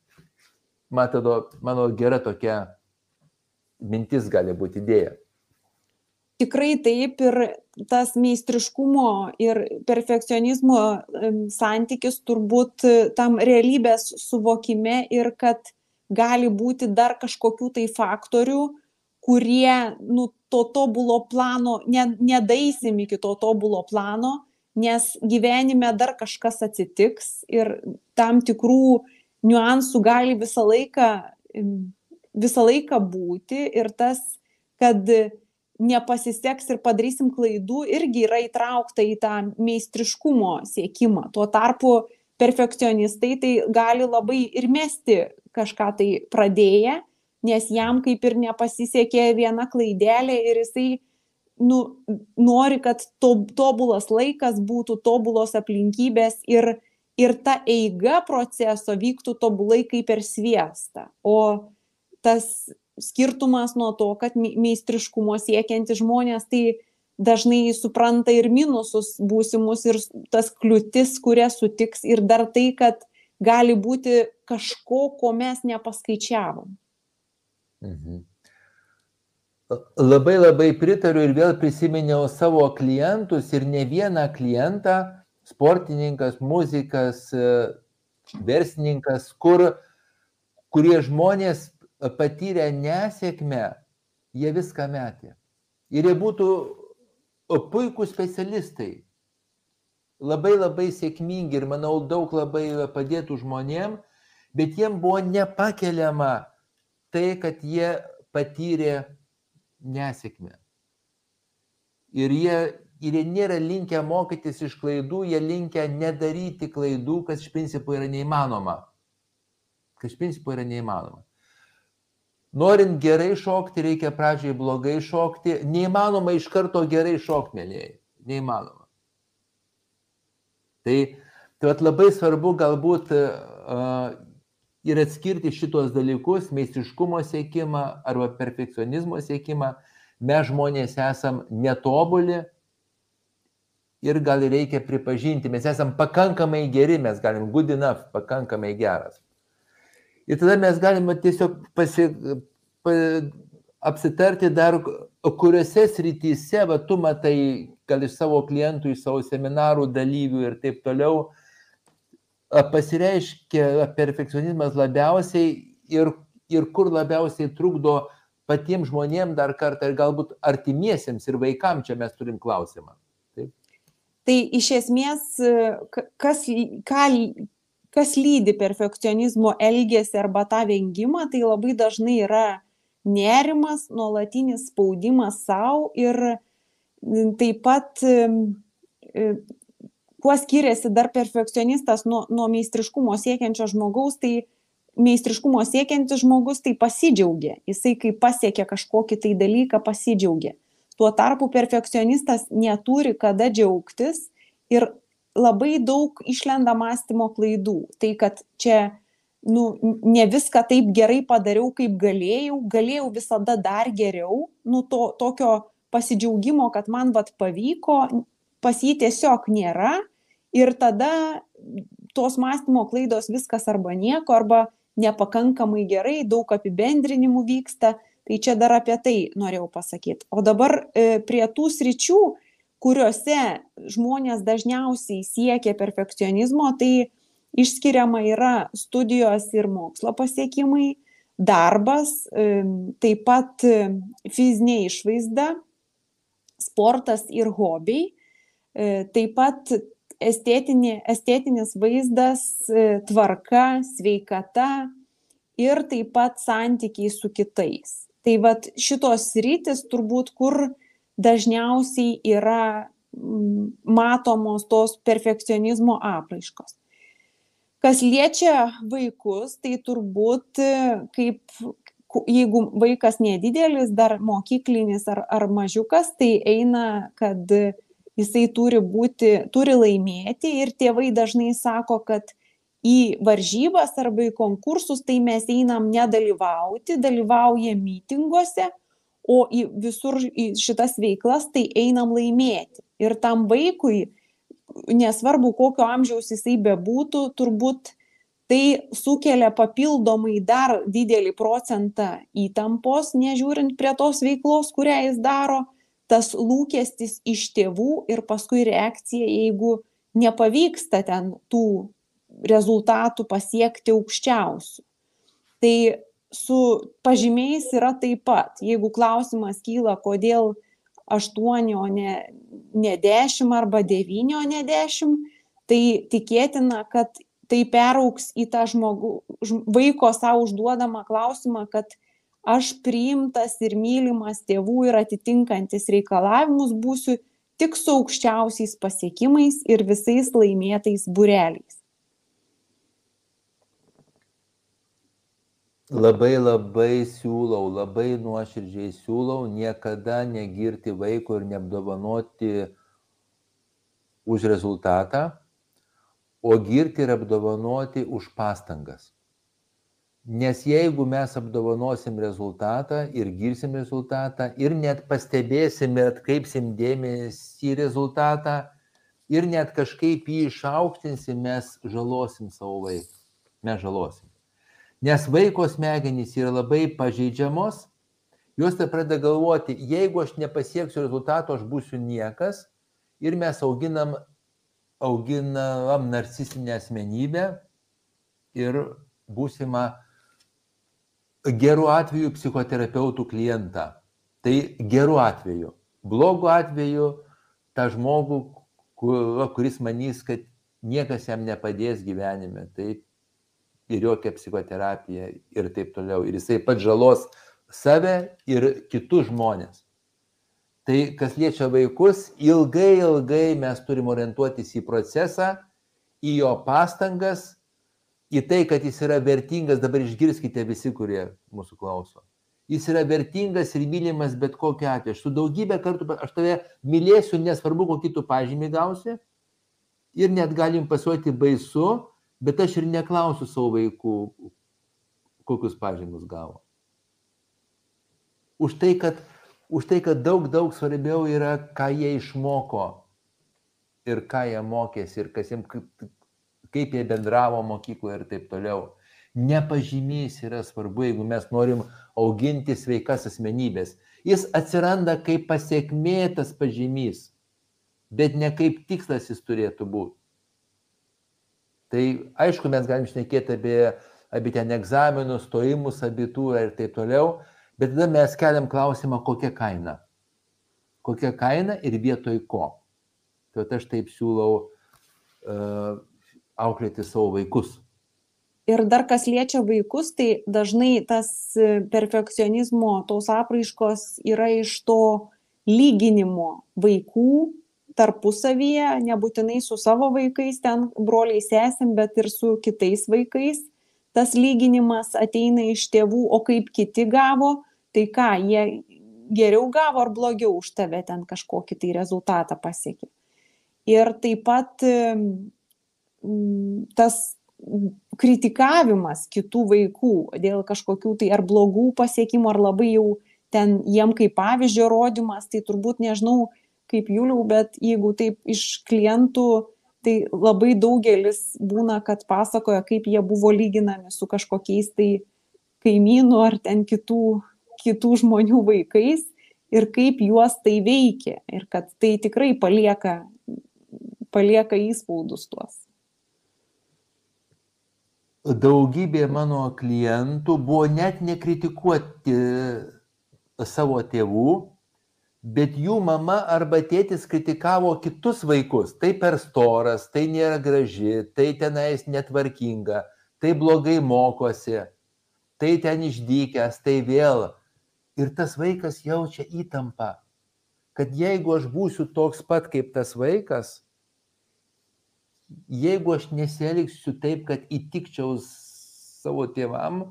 (laughs) man atrodo, mano gera tokia mintis gali būti idėja. Tikrai taip ir tas meistriškumo ir perfekcionizmo santykis turbūt tam realybės suvokime ir kad gali būti dar kažkokių tai faktorių, kurie nu, to tobulo plano, ne, nedaisim iki to tobulo plano, nes gyvenime dar kažkas atsitiks ir tam tikrų niuansų gali visą laiką, visą laiką būti ir tas, kad nepasiseks ir padarysim klaidų, irgi yra įtraukta į tą meistriškumo siekimą. Tuo tarpu perfekcionistai tai gali labai ir mesti kažką tai pradėję, nes jam kaip ir nepasisekė viena klaidelė ir jisai nu, nori, kad to, tobulas laikas būtų, tobulos aplinkybės ir, ir ta eiga proceso vyktų tobulai kaip per sviestą. O tas skirtumas nuo to, kad meistriškumo siekianti žmonės tai dažnai supranta ir minusus būsimus ir tas kliūtis, kurias sutiks ir dar tai, kad gali būti kažko, ko mes nepaskaičiavom. Mhm. Labai labai pritariu ir vėl prisiminiau savo klientus ir ne vieną klientą, sportininkas, muzikas, verslininkas, kur, kurie žmonės patyrę nesėkmę, jie viską metė. Ir jie būtų puikūs specialistai, labai labai sėkmingi ir manau daug labai padėtų žmonėm, bet jiem buvo nepakeliama tai, kad jie patyrė nesėkmę. Ir jie, ir jie nėra linkę mokytis iš klaidų, jie linkę nedaryti klaidų, kas iš principo yra neįmanoma. Kas iš principo yra neįmanoma. Norint gerai šokti, reikia pradžiai blogai šokti. Neįmanoma iš karto gerai šokti, mėlyjei. Neįmanoma. Tai, tai labai svarbu galbūt uh, ir atskirti šitos dalykus, meistriškumo siekimą arba perfekcionizmo siekimą. Mes žmonės esam netobuli ir gal reikia pripažinti, mes esam pakankamai geri, mes galim good enough, pakankamai geras. Ir tada mes galime tiesiog pasi, pa, apsitarti dar, kuriuose srityse, va, tu matai, gal iš savo klientų, iš savo seminarų dalyvių ir taip toliau, pasireiškia perfekcionizmas labiausiai ir, ir kur labiausiai trukdo patiems žmonėms dar kartą ir galbūt artimiesiems ir vaikams čia mes turim klausimą. Taip. Tai iš esmės, kas, ką, kas lydi perfekcionizmo elgesį arba tą vengimą, tai labai dažnai yra nerimas, nuolatinis spaudimas savo ir taip pat kuo skiriasi dar perfekcionistas nuo, nuo meistriškumo siekiančio žmogaus, tai meistriškumo siekiantis žmogus tai pasidžiaugia. Jisai kai pasiekia kažkokį tai dalyką pasidžiaugia. Tuo tarpu perfekcionistas neturi kada džiaugtis ir labai daug išlenda mąstymo klaidų. Tai kad čia nu, ne viską taip gerai padariau, kaip galėjau, galėjau visada dar geriau, nu to tokio pasidžiaugimo, kad man vad pavyko, pas jį tiesiog nėra ir tada tos mąstymo klaidos viskas arba nieko, arba nepakankamai gerai, daug apibendrinimų vyksta. Tai čia dar apie tai norėjau pasakyti. O dabar e, prie tų sričių, kuriuose žmonės dažniausiai siekia perfekcionizmo, tai išskiriama yra studijos ir mokslo pasiekimai, darbas, e, taip pat e, fizinė išvaizda, sportas ir hobiai, taip pat estetinė, estetinis vaizdas, e, tvarka, sveikata ir taip pat santykiai su kitais. Tai vad šitos rytis turbūt, kur dažniausiai yra matomos tos perfekcionizmo apraiškos. Kas liečia vaikus, tai turbūt e, kaip jeigu vaikas nedidelis, dar mokyklinis ar, ar mažiukas, tai eina, kad jisai turi būti, turi laimėti ir tėvai dažnai sako, kad į varžybas arba į konkursus tai mes einam nedalyvauti, dalyvaujam mitinguose, o į visur į šitas veiklas tai einam laimėti. Ir tam vaikui, nesvarbu kokio amžiaus jisai bebūtų, turbūt tai sukelia papildomai dar didelį procentą įtampos, nežiūrint prie tos veiklos, kurią jis daro tas lūkestis iš tėvų ir paskui reakcija, jeigu nepavyksta ten tų rezultatų pasiekti aukščiausių. Tai su pažymiais yra taip pat. Jeigu klausimas kyla, kodėl 8, o ne, ne 10 arba 9, o ne 10, tai tikėtina, kad tai perauks į tą žmogų, vaiko savo užduodamą klausimą, kad aš priimtas ir mylimas tėvų ir atitinkantis reikalavimus būsiu tik su aukščiausiais pasiekimais ir visais laimėtais bureliais. Labai labai siūlau, labai nuoširdžiai siūlau niekada negirti vaiko ir neapdovanoti už rezultatą, o girti ir apdovanoti už pastangas. Nes jeigu mes apdovanosim rezultatą ir girsim rezultatą ir net pastebėsim ir atkreipsim dėmesį į rezultatą ir net kažkaip jį išaukštinsim, mes žalosim savo vaiką. Mes žalosim. Nes vaiko smegenys yra labai pažeidžiamos, jos tai pradeda galvoti, jeigu aš nepasieksiu rezultato, aš būsiu niekas ir mes auginam, auginam narcisinę asmenybę ir būsimą gerų atveju psichoterapeutų klientą. Tai gerų atveju. Blogų atveju tą žmogų, kuris manys, kad niekas jam nepadės gyvenime. Tai ir jokia psichoterapija ir taip toliau. Ir jisai pat žalos save ir kitus žmonės. Tai kas liečia vaikus, ilgai, ilgai mes turim orientuotis į procesą, į jo pastangas į tai, kad jis yra vertingas, dabar išgirskite visi, kurie mūsų klauso. Jis yra vertingas ir mylimas bet kokiu atveju. Aš su daugybė kartų, aš tave mylėsiu, nesvarbu, kokį tu pažymį gausi. Ir net galim pasuoti baisu, bet aš ir neklausiu savo vaikų, kokius pažymus gavo. Už tai, kad, už tai, kad daug, daug svarbiau yra, ką jie išmoko ir ką jie mokėsi ir kas jiems, kaip, jie bendravo mokykloje ir taip toliau. Nepažymys yra svarbu, jeigu mes norim auginti sveikas asmenybės. Jis atsiranda kaip pasiekmė tas pažymys bet ne kaip tikslas jis turėtų būti. Tai aišku, mes galim šnekėti apie, apie ten egzaminus, stojimus, abitūrą ir taip toliau, bet tada mes keliam klausimą, kokia kaina. Kokia kaina ir vietoj ko. Tai aš taip siūlau uh, auklėti savo vaikus. Ir dar kas liečia vaikus, tai dažnai tas perfekcionizmo tos apraiškos yra iš to lyginimo vaikų tarpusavyje, nebūtinai su savo vaikais, ten broliai sesėm, bet ir su kitais vaikais. Tas lyginimas ateina iš tėvų, o kaip kiti gavo, tai ką, jie geriau gavo ar blogiau už tave ten kažkokį tai rezultatą pasiekė. Ir taip pat tas kritikavimas kitų vaikų dėl kažkokių tai ar blogų pasiekimų, ar labai jau ten jiem kaip pavyzdžio rodimas, tai turbūt nežinau, kaip Juliau, bet jeigu taip iš klientų, tai labai daugelis būna, kad pasakoja, kaip jie buvo lyginami su kažkokiais tai kaimynų ar ten kitų, kitų žmonių vaikais ir kaip juos tai veikia ir kad tai tikrai palieka, palieka įspaudus tuos. Daugybė mano klientų buvo net nekritikuoti savo tėvų, bet jų mama arba tėtis kritikavo kitus vaikus. Tai per storas, tai nėra graži, tai tenais netvarkinga, tai blogai mokosi, tai ten išdykęs, tai vėl. Ir tas vaikas jaučia įtampą, kad jeigu aš būsiu toks pat kaip tas vaikas, jeigu aš nesielgsiu taip, kad įtikčiau savo tėvam,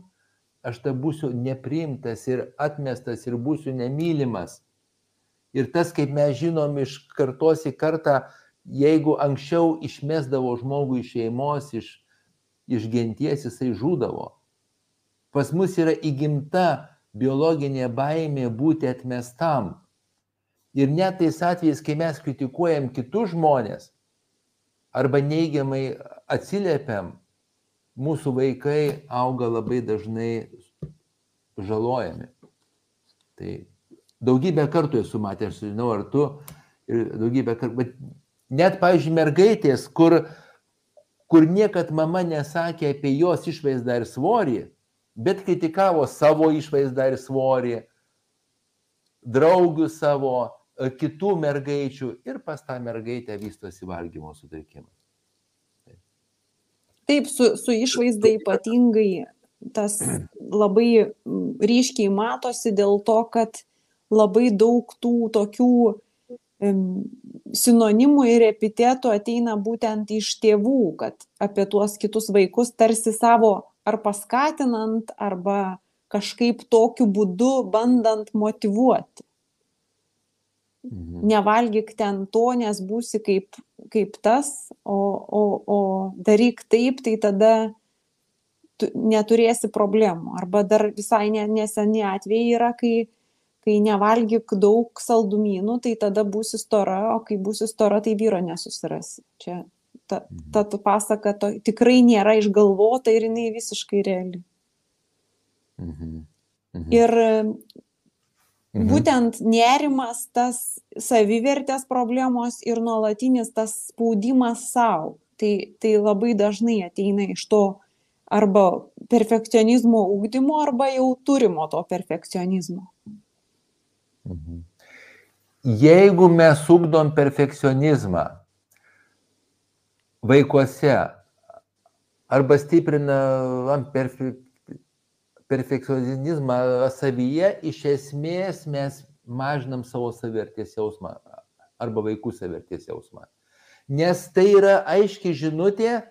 aš ta būsiu nepriimtas ir atmestas ir būsiu nemylimas. Ir tas, kaip mes žinom iš kartos į kartą, jeigu anksčiau išmesdavo žmogų iš šeimos, iš, iš genties, jisai žūdavo. Pas mus yra įgimta biologinė baimė būti atmestam. Ir net tais atvejais, kai mes kritikuojam kitus žmonės arba neigiamai atsiliepiam, mūsų vaikai auga labai dažnai žalojami. Tai daugybę kartų esu matęs, aš žinau, ar tu, ir daugybę kartų, bet net, pavyzdžiui, mergaitės, kur, kur niekad mama nesakė apie jos išvaizdą ir svorį, bet kritikavo savo išvaizdą ir svorį, draugių savo, kitų mergaičių ir pas tą mergaitę vystosi valgymo sutrikimas. Taip, su, su išvaizda ypatingai tas labai ryškiai matosi dėl to, kad labai daug tų tokių sinonimų ir epitetų ateina būtent iš tėvų, kad apie tuos kitus vaikus tarsi savo ar paskatinant, arba kažkaip tokiu būdu bandant motivuoti. Mhm. Nevalgyk ten to, nes būsi kaip, kaip tas, o, o, o daryk taip, tai tada tu neturėsi problemų. Arba dar visai neseni atvejai yra, kai kai nevalgyk daug saldumynų, tai tada būsi stora, o kai būsi stora, tai vyro nesusirasi. Čia ta, ta pasaka to, tikrai nėra išgalvota ir jinai visiškai reali. Mhm. Mhm. Ir mhm. būtent nerimas, tas savivertės problemos ir nuolatinis tas spaudimas savo, tai, tai labai dažnai ateina iš to arba perfekcionizmo ūkdymo, arba jau turimo to perfekcionizmo. Mhm. Jeigu mes ugdom perfekcionizmą vaikuose arba stiprinam perfe, perfekcionizmą savyje, iš esmės mes mažinam savo savertės jausmą arba vaikų savertės jausmą. Nes tai yra aiški žinutė,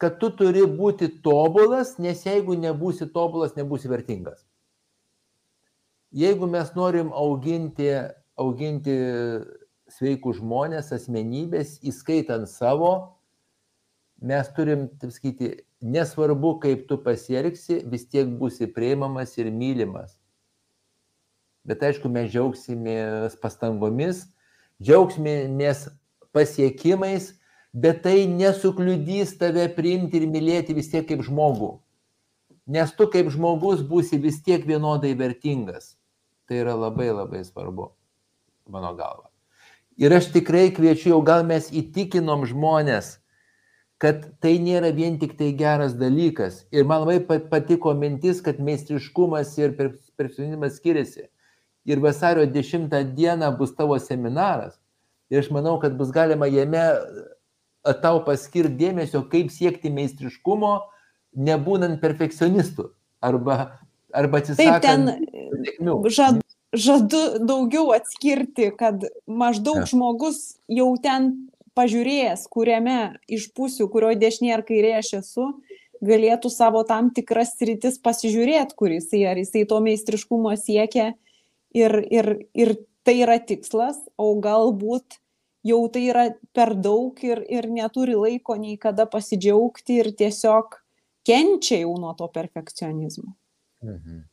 kad tu turi būti tobulas, nes jeigu nebūsi tobulas, nebūsi vertingas jeigu mes norim auginti, auginti sveikus žmonės, asmenybės, įskaitant savo, mes turim, taip sakyti, nesvarbu, kaip tu pasielgsi, vis tiek būsi prieimamas ir mylimas. Bet aišku, mes džiaugsimės pastangomis, džiaugsimės pasiekimais, bet tai nesukliudys tave priimti ir mylėti vis tiek kaip žmogų. Nes tu kaip žmogus būsi vis tiek vienodai vertingas. Tai yra labai labai svarbu, mano galva. Ir aš tikrai kviečiu, jau gal mes įtikinom žmonės, kad tai nėra vien tik tai geras dalykas. Ir man labai patiko mintis, kad meistriškumas ir perfekcionizmas skiriasi. Ir vasario 10 dieną bus tavo seminaras. Ir aš manau, kad bus galima jame tau paskirti dėmesio, kaip siekti meistriškumo, nebūnant perfekcionistu. Arba, arba atsisakant. Taip, ten žad, žadu daugiau atskirti, kad maždaug ja. žmogus jau ten pažiūrėjęs, kuriame iš pusių, kurioje dešinė ar kairė aš esu, galėtų savo tam tikras sritis pasižiūrėti, kur jisai, ar jisai to meistriškumo siekia ir, ir, ir tai yra tikslas, o galbūt jau tai yra per daug ir, ir neturi laiko nei kada pasidžiaugti ir tiesiog kenčia jau nuo to perfekcionizmo. Mhm.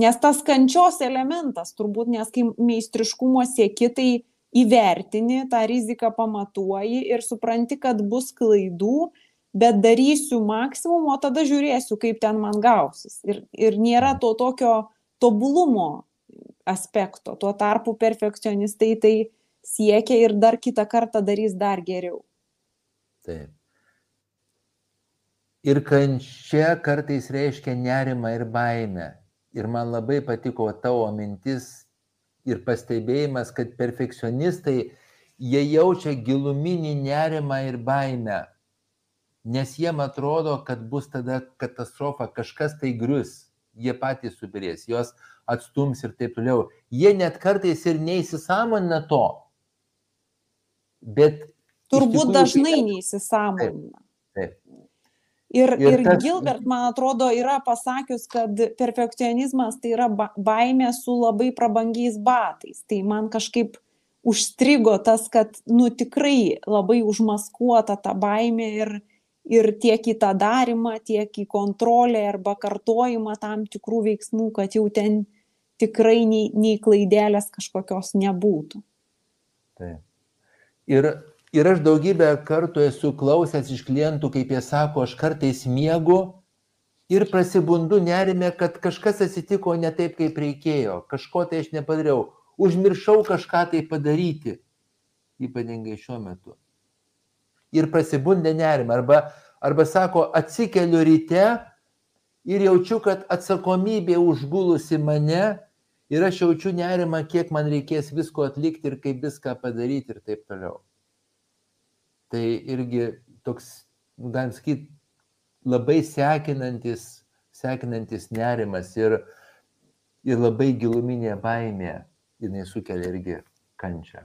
Nes tas kančios elementas, turbūt, nes kai meistriškumo sieki, tai įvertini, tą riziką pamatuoji ir supranti, kad bus klaidų, bet darysiu maksimum, o tada žiūrėsiu, kaip ten man gausis. Ir, ir nėra to tokio tobulumo aspekto. Tuo tarpu perfekcionistai tai siekia ir dar kitą kartą darys dar geriau. Taip. Ir kančia kartais reiškia nerimą ir baimę. Ir man labai patiko tavo mintis ir pastebėjimas, kad perfekcionistai, jie jaučia giluminį nerimą ir baimę, nes jiem atrodo, kad bus tada katastrofa, kažkas tai grius, jie patys subirės, juos atstums ir taip toliau. Jie net kartais ir neįsisamonina to. Bet turbūt tikrųjų, dažnai tai... neįsisamonina. Ir, ir, ir tas... Gilbert, man atrodo, yra pasakius, kad perfekcionizmas tai yra baimė su labai prabangiais batais. Tai man kažkaip užstrigo tas, kad, nu, tikrai labai užmaskuota ta baimė ir, ir tiek į tą darimą, tiek į kontrolę arba kartojimą tam tikrų veiksmų, kad jau ten tikrai nei, nei klaidelės kažkokios nebūtų. Taip. Ir Ir aš daugybę kartų esu klausęs iš klientų, kaip jie sako, aš kartais miegu ir prasibundu nerime, kad kažkas atsitiko ne taip, kaip reikėjo, kažko tai aš nepadariau, užmiršau kažką tai padaryti, ypatingai šiuo metu. Ir prasibundė nerime, arba, arba sako, atsikeliu ryte ir jaučiu, kad atsakomybė užgulusi mane ir aš jaučiu nerimą, kiek man reikės visko atlikti ir kaip viską padaryti ir taip toliau tai irgi toks, galim sakyti, labai sekinantis, sekinantis nerimas ir, ir labai giluminė baimė, jinai sukelia irgi kančią.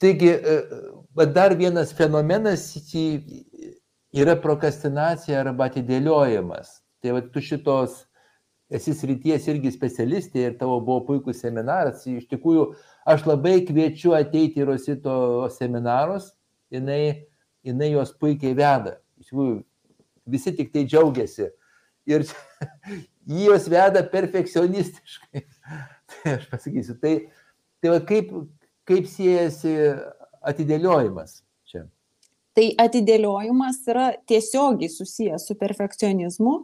Taigi, e, dar vienas fenomenas yra prokrastinacija arba atidėliojimas. Tai va, tu šitos esi srities irgi specialistė ir tavo buvo puikus seminaras. Iš tikrųjų, aš labai kviečiu ateiti į Rosito seminarus, jinai, jinai juos puikiai veda. Iš tikrųjų, visi tik tai džiaugiasi. Ir (laughs) jį jos veda perfekcionistiškai. (laughs) Tai aš pasakysiu, tai, tai va, kaip, kaip siejasi atidėliojimas čia? Tai atidėliojimas yra tiesiogiai susijęs su perfekcionizmu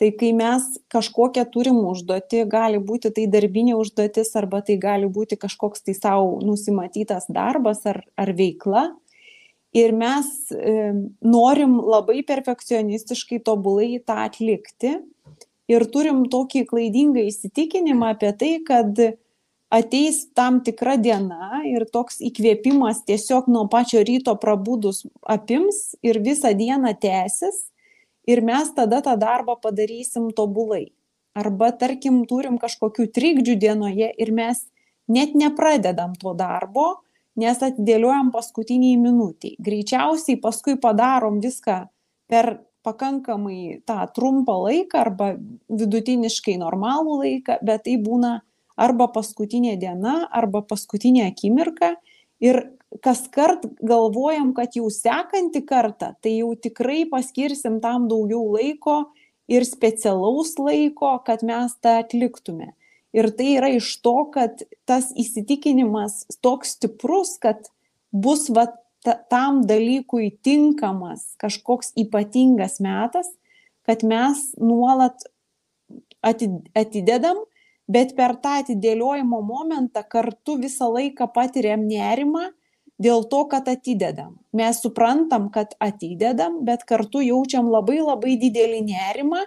tai kai mes kažkokią turim užduotį gali būti tai darbinė užduotis arba tai gali būti kažkoks tai sau nusimatytas darbas ar, ar veikla. Ir mes e, norim labai perfekcionistiškai tobulai tą atlikti. Ir turim tokį klaidingą įsitikinimą apie tai, kad ateis tam tikra diena ir toks įkvėpimas tiesiog nuo pačio ryto prabūdus apims ir visą dieną tęsis ir mes tada tą darbą padarysim tobulai. Arba, tarkim, turim kažkokių trikdžių dienoje ir mes net nepradedam to darbo, nes atidėliojam paskutiniai minutiai. Greičiausiai paskui padarom viską per pakankamai tą trumpą laiką arba vidutiniškai normalų laiką, bet tai būna arba paskutinė diena, arba paskutinė akimirka ir kas kart galvojam, kad jau sekantį kartą, tai jau tikrai paskirsim tam daugiau laiko ir specialaus laiko, kad mes tą atliktume. Ir tai yra iš to, kad tas įsitikinimas toks stiprus, kad bus va, ta, tam dalykui tinkamas kažkoks ypatingas metas, kad mes nuolat atidedam, bet per tą atidėliojimo momentą kartu visą laiką patiriam nerimą dėl to, kad atidedam. Mes suprantam, kad atidedam, bet kartu jaučiam labai labai didelį nerimą,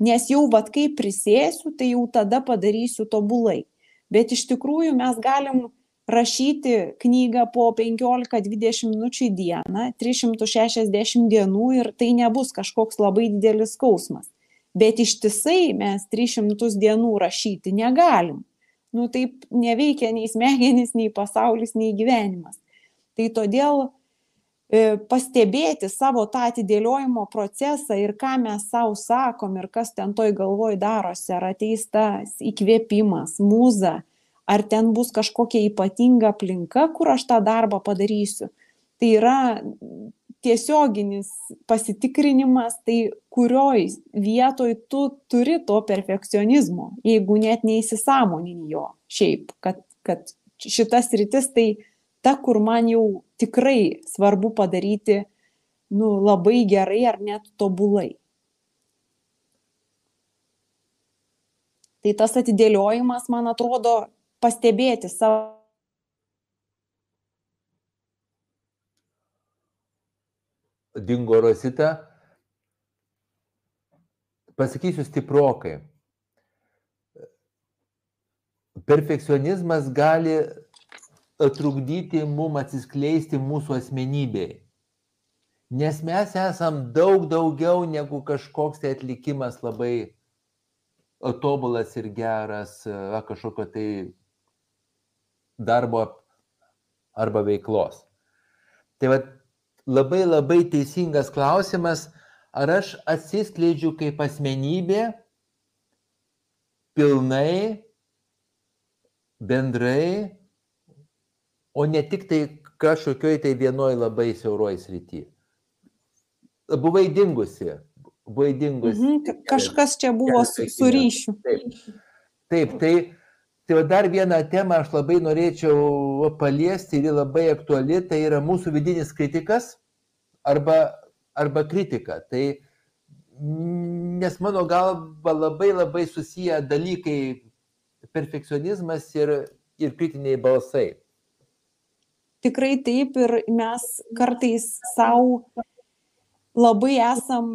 nes jau vad kai prisėsiu, tai jau tada padarysiu tobulai. Bet iš tikrųjų mes galim rašyti knygą po 15-20 minučių į dieną, 360 dienų ir tai nebus kažkoks labai didelis skausmas bet ištisai mes 300 dienų rašyti negalim. Nu taip neveikia nei smegenys, nei pasaulis, nei gyvenimas. Tai todėl e, pastebėti savo tą atidėliojimo procesą ir ką mes savo sakom ir kas ten toj galvoj darosi, ar ateis tas įkvėpimas, mūza, ar ten bus kažkokia ypatinga aplinka, kur aš tą darbą padarysiu. Tai yra tiesioginis pasitikrinimas, tai kurioj vietoj tu turi to perfekcionizmo, jeigu net neįsisamonini jo šiaip, kad, kad šitas rytis tai ta, kur man jau tikrai svarbu padaryti nu, labai gerai ar net tobulai. Tai tas atidėliojimas, man atrodo, pastebėti savo dingo Rosita. Pasakysiu stiprokai. Perfekcionizmas gali trukdyti mum atsiskleisti mūsų asmenybei. Nes mes esam daug daugiau negu kažkoks tai atlikimas labai tobulas ir geras, kažkokio tai darbo arba veiklos. Tai va labai labai teisingas klausimas, ar aš atsiskleidžiu kaip asmenybė pilnai, bendrai, o ne tik tai kažkokioj tai vienoj labai siauroj srity. Buvai dingusi, buvai dingusi. Mhm, kažkas čia buvo su, su ryšiu. Taip, taip tai Tai dar vieną temą aš labai norėčiau paliesti ir labai aktuali, tai yra mūsų vidinis kritikas arba, arba kritika. Tai nes mano galva labai labai susiję dalykai perfekcionizmas ir, ir kritiniai balsai. Tikrai taip ir mes kartais savo labai esam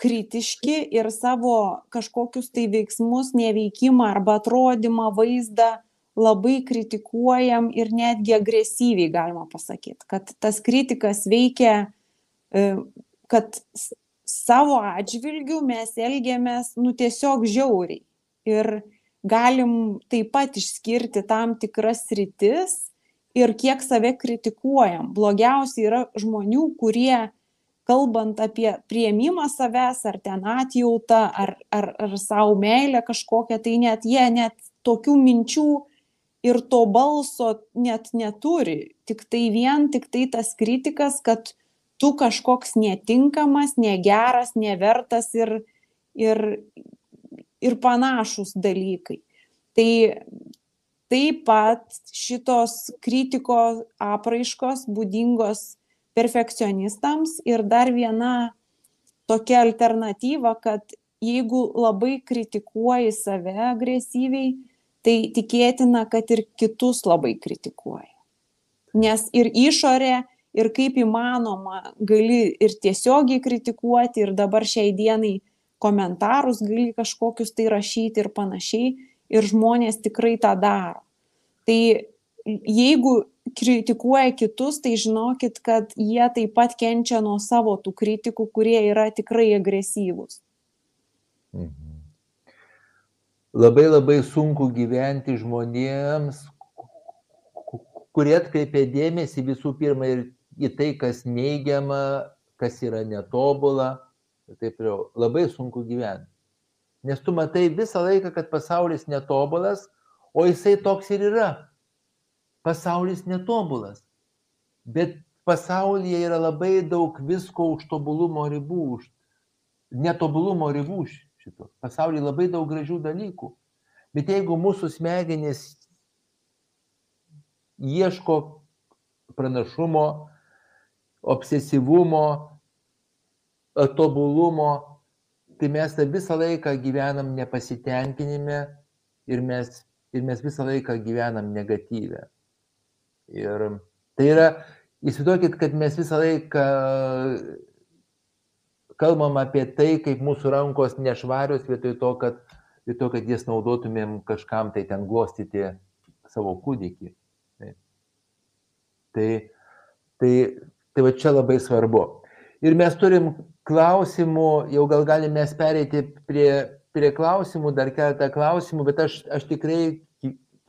kritiški ir savo kažkokius tai veiksmus, neveikimą arba atrodymą, vaizdą labai kritikuojam ir netgi agresyviai galima pasakyti, kad tas kritikas veikia, e, kad savo atžvilgių mes elgiamės nu tiesiog žiauriai. Ir galim taip pat išskirti tam tikras rytis ir kiek save kritikuojam. Blogiausia yra žmonių, kurie kalbant apie priėmimą savęs, ar ten atjautą, ar, ar, ar savo meilę kažkokią, tai net jie net tokių minčių ir to balso net neturi. Tik tai vien, tik tai tas kritikas, kad tu kažkoks netinkamas, negeras, nevertas ir, ir, ir panašus dalykai. Tai taip pat šitos kritikos apraiškos būdingos perfekcionistams ir dar viena tokia alternatyva, kad jeigu labai kritikuoji save agresyviai, tai tikėtina, kad ir kitus labai kritikuoji. Nes ir išorė, ir kaip įmanoma gali ir tiesiogiai kritikuoti, ir dabar šiai dienai komentarus gali kažkokius tai rašyti ir panašiai, ir žmonės tikrai tą daro. Tai jeigu kritikuoja kitus, tai žinokit, kad jie taip pat kenčia nuo savo tų kritikų, kurie yra tikrai agresyvūs. Mhm. Labai labai sunku gyventi žmonėms, kurie atkreipia dėmesį visų pirma ir į tai, kas neigiama, kas yra netobula. Taip jau labai sunku gyventi. Nes tu matai visą laiką, kad pasaulis netobulas, o jisai toks ir yra pasaulis netobulas. Bet pasaulyje yra labai daug visko už tobulumo ribų, už netobulumo ribų šito. Pasaulyje labai daug gražių dalykų. Bet jeigu mūsų smegenys ieško pranašumo, obsesyvumo, tobulumo, tai mes visą laiką gyvenam nepasitenkinime ir mes, ir mes visą laiką gyvenam negatyvę. Ir tai yra, įsivaizduokit, kad mes visą laiką kalbam apie tai, kaip mūsų rankos nešvarios vietoj to, kad, vietoj to, kad jas naudotumėm kažkam tai ten glostyti savo kūdikį. Tai, tai, tai, tai va čia labai svarbu. Ir mes turim klausimų, jau gal galime mes pereiti prie, prie klausimų, dar keletą klausimų, bet aš, aš tikrai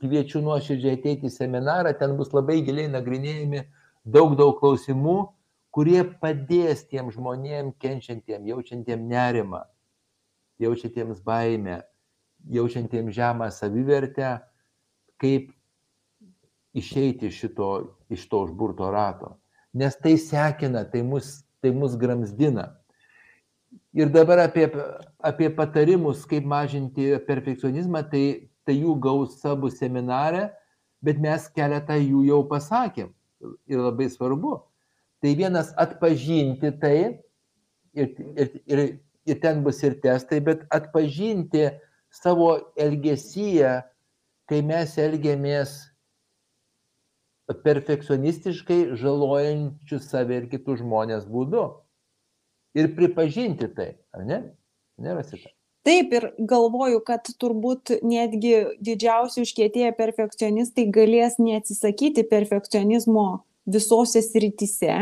kviečiu nuoširdžiai ateiti į seminarą, ten bus labai giliai nagrinėjami daug, daug klausimų, kurie padės tiem žmonėm kenčiantiem, jaučiantiem nerimą, jaučiantiems baimę, jaučiantiems žemą savivertę, kaip išeiti šito, iš to užburto rato. Nes tai sekina, tai mus, tai mus gramzdina. Ir dabar apie, apie patarimus, kaip mažinti perfekcionizmą, tai, tai jų gausa bus seminare, bet mes keletą jų jau pasakėm. Ir labai svarbu. Tai vienas atpažinti tai, ir, ir, ir, ir ten bus ir testai, bet atpažinti savo elgesyje, kai mes elgiamės perfekcionistiškai žalojančius save ir kitus žmonės būdu ir pripažinti tai, ar ne? Nerasite. Taip, ir galvoju, kad turbūt netgi didžiausi užkėtėję perfekcionistai galės neatsisakyti perfekcionizmo visose srityse,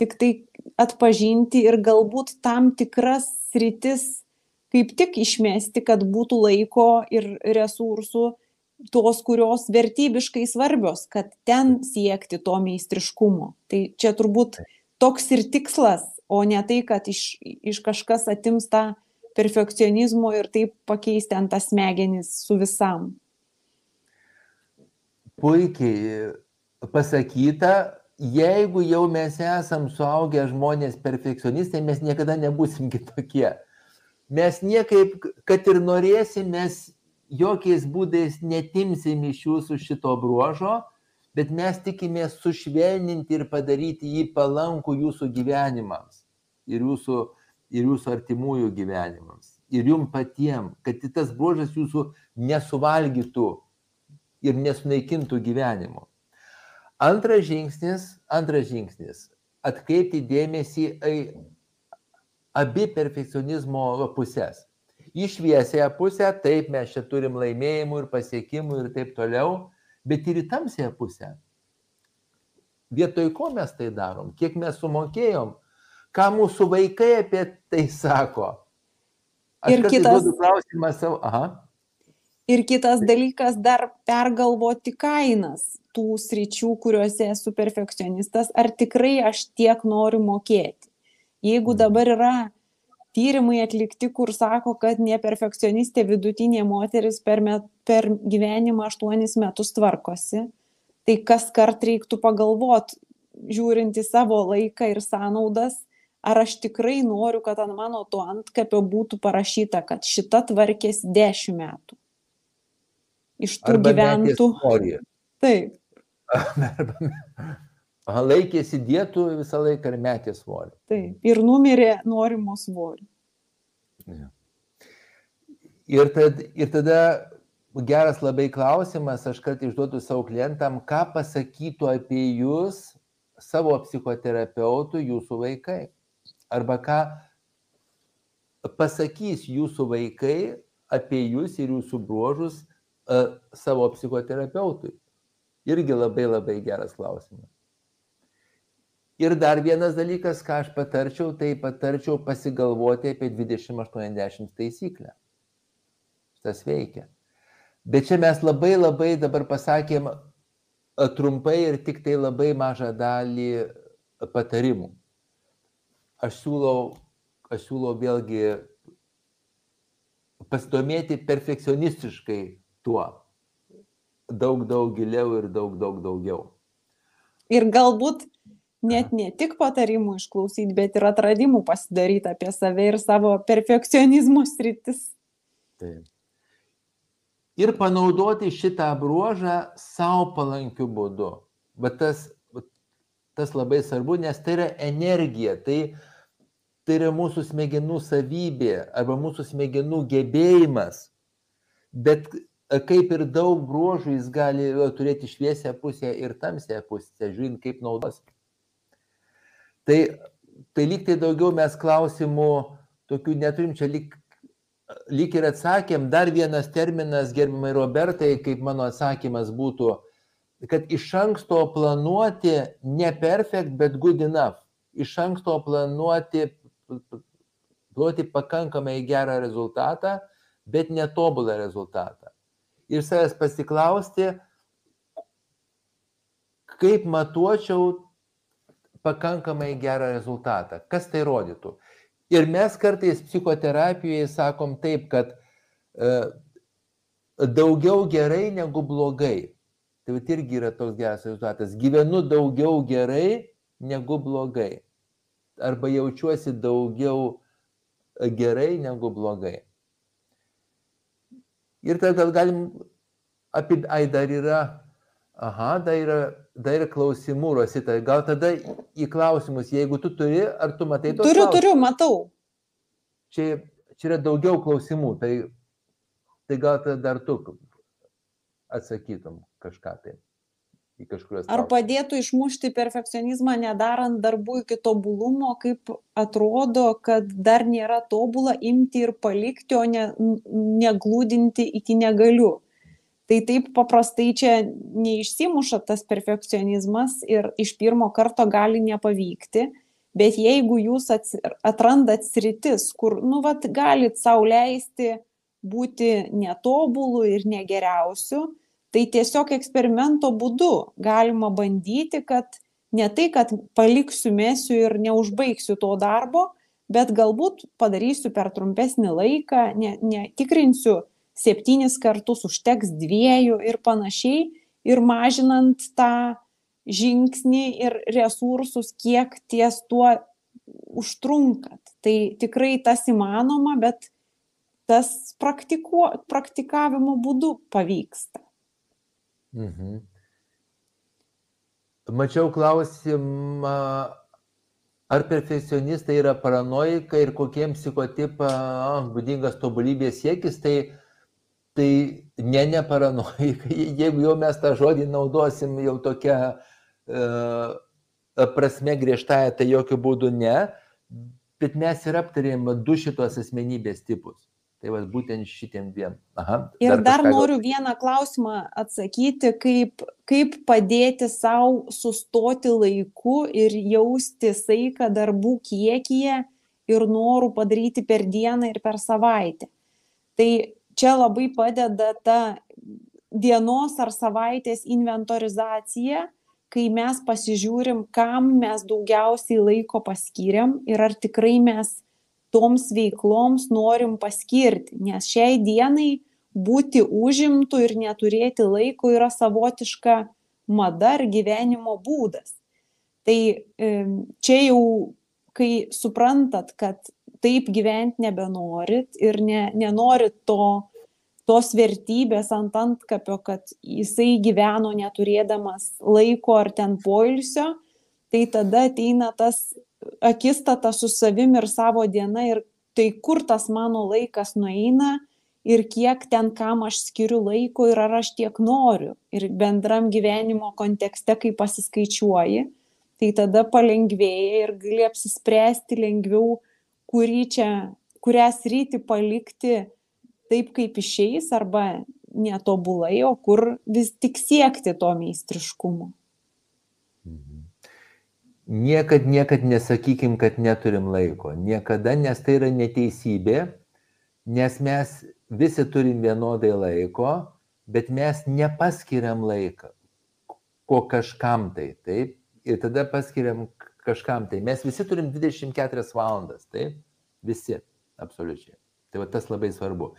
tik tai atpažinti ir galbūt tam tikras sritis kaip tik išmesti, kad būtų laiko ir resursų tos, kurios vertybiškai svarbios, kad ten siekti to meistriškumo. Tai čia turbūt toks ir tikslas o ne tai, kad iš, iš kažkas atims tą perfekcionizmo ir taip pakeisti ant tas smegenis su visam. Puikiai pasakyta, jeigu jau mes esam suaugę žmonės perfekcionistai, mes niekada nebūsim (laughs) kitokie. Mes niekaip, kad ir norėsim, mes jokiais būdais netimsim iš jūsų šito bruožo, bet mes tikimės sušvelninti ir padaryti jį palankų jūsų gyvenimams ir jūsų, ir jūsų artimųjų gyvenimams. Ir jum patiem, kad tas bruožas jūsų nesuvalgytų ir nesunaikintų gyvenimo. Antras žingsnis, antras žingsnis - atkreipti dėmesį į abi perfekcionizmo pusės. Į šviesąją pusę, taip mes čia turim laimėjimų ir pasiekimų ir taip toliau, bet ir į tamsėje pusę. Vietoj ko mes tai darom, kiek mes sumokėjom, ką mūsų vaikai apie tai sako. Aš ir kitas klausimas savo, aha. Ir kitas dalykas dar pergalvoti kainas tų sričių, kuriuose esu perfekcionistas, ar tikrai aš tiek noriu mokėti. Jeigu mhm. dabar yra tyrimai atlikti, kur sako, kad neperfekcionistė vidutinė moteris per, met, per gyvenimą aštuonis metus tvarkosi, tai kas kart reiktų pagalvot, žiūrint į savo laiką ir sąnaudas, ar aš tikrai noriu, kad ant mano to antkapio būtų parašyta, kad šita tvarkėsi dešimt metų. Iš tų Arba gyventų. Taip. (laughs) laikėsi dietų visą laiką ir metė svorį. Taip, ir numirė norimo svorį. Ja. Ir, tad, ir tada geras labai klausimas, aš kartais išduodu savo klientam, ką pasakytų apie jūs savo psichoterapeutų jūsų vaikai. Arba ką pasakys jūsų vaikai apie jūs ir jūsų bruožus uh, savo psichoterapeutui. Irgi labai labai geras klausimas. Ir dar vienas dalykas, ką aš patarčiau, tai patarčiau pasigalvoti apie 2080 taisyklę. Tas veikia. Bet čia mes labai labai dabar pasakėm trumpai ir tik tai labai mažą dalį patarimų. Aš siūlau, aš siūlau vėlgi pasidomėti perfekcionistiškai tuo. Daug, daug giliau ir daug, daug daugiau. Ir galbūt net ne tik patarimų išklausyti, bet ir atradimų pasidaryti apie save ir savo perfekcionizmo sritis. Taip. Ir panaudoti šitą bruožą savo palankiu būdu. Bet tas, tas labai svarbu, nes tai yra energija, tai, tai yra mūsų smegenų savybė arba mūsų smegenų gebėjimas. Bet kaip ir daug bruožų jis gali turėti šviesią pusę ir tamsią pusę, žiūrint, kaip naudos. Tai, tai lyg tai daugiau mes klausimų tokių neturim, čia lyg, lyg ir atsakėm, dar vienas terminas, gerbimai Robertai, kaip mano atsakymas būtų, kad iš anksto planuoti ne perfect, bet good enough. Iš anksto planuoti, duoti pakankamai gerą rezultatą, bet netobulą rezultatą ir savęs pasiklausti, kaip matuočiau pakankamai gerą rezultatą, kas tai rodytų. Ir mes kartais psichoterapijoje sakom taip, kad e, daugiau gerai negu blogai. Tai irgi yra toks geras rezultatas. Gyvenu daugiau gerai negu blogai. Arba jaučiuosi daugiau gerai negu blogai. Ir tada gal galim apie, ai dar yra, aha, dar yra, dar yra klausimų, Rosita. Gal tada į klausimus, jeigu tu turi, ar tu matai tos Turiu, klausimus? turiu, matau. Čia, čia yra daugiau klausimų, tai, tai gal tada dar tu atsakytum kažką tai. Ar padėtų išmušti perfekcionizmą nedarant darbų iki tobulumo, kaip atrodo, kad dar nėra tobula imti ir palikti, o ne, neglūdinti iki negaliu. Tai taip paprastai čia neišsimuša tas perfekcionizmas ir iš pirmo karto gali nepavykti, bet jeigu jūs atrandat sritis, kur, nu, vat, galit sau leisti būti netobulu ir negeriausiu, tai tiesiog eksperimento būdu galima bandyti, kad ne tai, kad paliksiu, mėsiu ir neužbaigsiu to darbo, bet galbūt padarysiu per trumpesnį laiką, ne- netikrinsiu septynis kartus, užteks dviejų ir panašiai, ir mažinant tą žingsnį ir resursus, kiek ties tuo užtrunkat. Tai tikrai tas įmanoma, bet tas praktikuo, praktikavimo būdu pavyksta. Mhm. Mačiau klausimą, ar perfekcionistai yra paranoikai ir kokiems psichotipams būdingas tobulybės siekis, tai, tai ne, ne paranoikai. (laughs) Jeigu jau mes tą žodį naudosim jau tokia uh, prasme griežtąją, tai jokių būdų ne, bet mes ir aptarėm du šitos asmenybės tipus. Tai va būtent šitiem dviem. Aha, Ir dar, dar kažką noriu vieną klausimą atsakyti, kaip, kaip padėti savo sustoti laiku ir jausti saiką darbų kiekyje ir norų padaryti per dieną ir per savaitę. Tai čia labai padeda ta dienos ar savaitės inventorizacija, kai mes pasižiūrim, kam mes daugiausiai laiko paskyrėm ir ar tikrai mes toms veikloms norim paskirti, nes šiai dienai būti užimtų ir neturėti laiko yra savotiška mada ar gyvenimo būdas. Tai čia jau, kai suprantat, kad taip gyventi nebenorit ir ne, nenorit to, tos vertybės ant antkapio, kad jisai gyveno neturėdamas laiko ar ten poilsio, tai tada ateina tas akistata su savim ir savo diena ir tai kur tas mano laikas nueina ir kiek ten kam aš skiriu laiko ir ar aš tiek noriu. Ir bendram gyvenimo kontekste, kai pasiskaičiuoji, tai tada palengvėja ir gali apsispręsti lengviau, kurį čia, kurią sritį palikti taip, kaip išeis arba netobulai, o kur vis tik siekti to meistriškumo. Niekad, niekad nesakykim, kad neturim laiko. Niekada, nes tai yra neteisybė, nes mes visi turim vienodai laiko, bet mes nepaskiriam laiką ko kažkam tai, taip, ir tada paskiriam kažkam tai. Mes visi turim 24 valandas, taip, visi, absoliučiai. Tai va tas labai svarbu.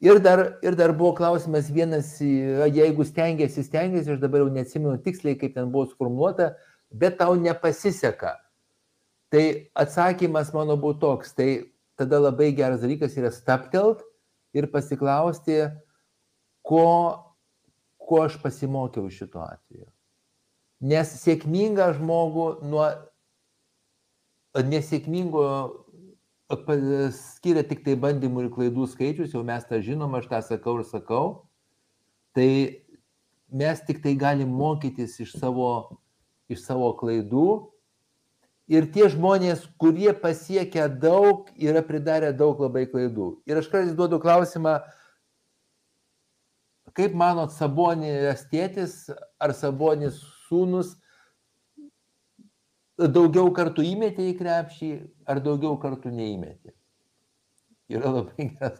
Ir dar, ir dar buvo klausimas vienas, jeigu stengiasi, stengiasi, aš dabar jau neatsimenu tiksliai, kaip ten buvo sformuoluota, bet tau nepasiseka. Tai atsakymas mano būtų toks, tai tada labai geras dalykas yra staptelt ir pasiklausti, ko, ko aš pasimokiau šituo atveju. Nes sėkmingą žmogų nuo nesėkmingo skiria tik tai bandymų ir klaidų skaičius, jau mes tą žinom, aš tą sakau ir sakau, tai mes tik tai galim mokytis iš savo, iš savo klaidų. Ir tie žmonės, kurie pasiekia daug, yra pridarę daug labai klaidų. Ir aš kartais duodu klausimą, kaip manot, Sabonės tėtis ar Sabonės sūnus daugiau kartų įmetė į krepšį ar daugiau kartų neįmetė? Yra labai geras,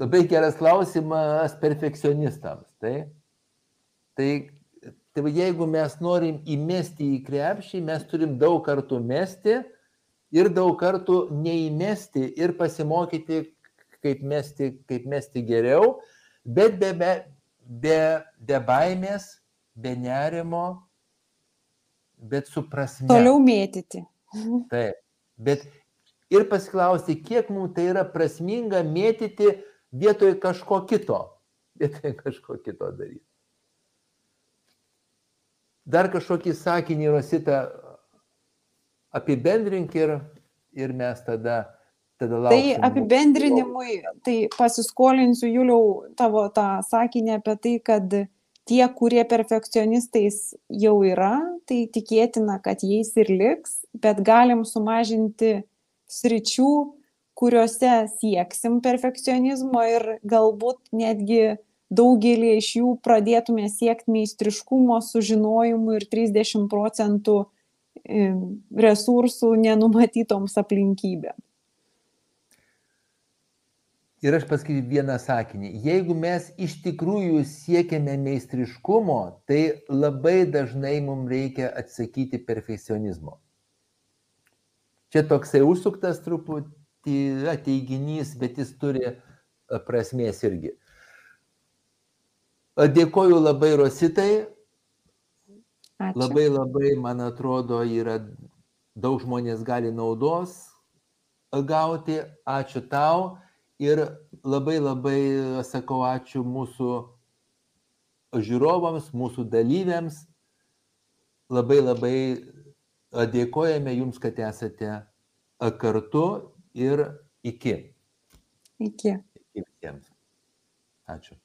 labai geras klausimas perfekcionistams. Tai, tai, tai jeigu mes norim įmesti į krepšį, mes turim daug kartų mesti ir daug kartų neįmesti ir pasimokyti, kaip mesti, kaip mesti geriau, bet be, be, be, be baimės, be nerimo, bet su prasme. Toliau mėtyti. (laughs) Taip. Bet ir pasiklausti, kiek mums tai yra prasminga mėtyti vietoj kažko kito. Vietoj kažko kito daryti. Dar kažkokį sakinį, Rosita, apibendrink ir, ir mes tada. Tai apibendrinimui, tai pasiskolinsiu Juliau tavo tą sakinį apie tai, kad tie, kurie perfekcionistais jau yra, tai tikėtina, kad jais ir liks, bet galim sumažinti sričių, kuriuose sieksim perfekcionizmo ir galbūt netgi daugelį iš jų pradėtume siekti meistriškumo, sužinojimų ir 30 procentų resursų nenumatytoms aplinkybėms. Ir aš pasakysiu vieną sakinį. Jeigu mes iš tikrųjų siekiame meistriškumo, tai labai dažnai mums reikia atsakyti perfekcionizmo. Čia toksai užsuktas truputį teiginys, bet jis turi prasmės irgi. Dėkoju labai Rositai. Ačiū. Labai labai, man atrodo, yra daug žmonės gali naudos gauti. Ačiū tau. Ir labai labai sakau ačiū mūsų žiūrovams, mūsų dalyviams. Labai labai dėkojame Jums, kad esate kartu ir iki. Iki. Iki visiems. Ačiū.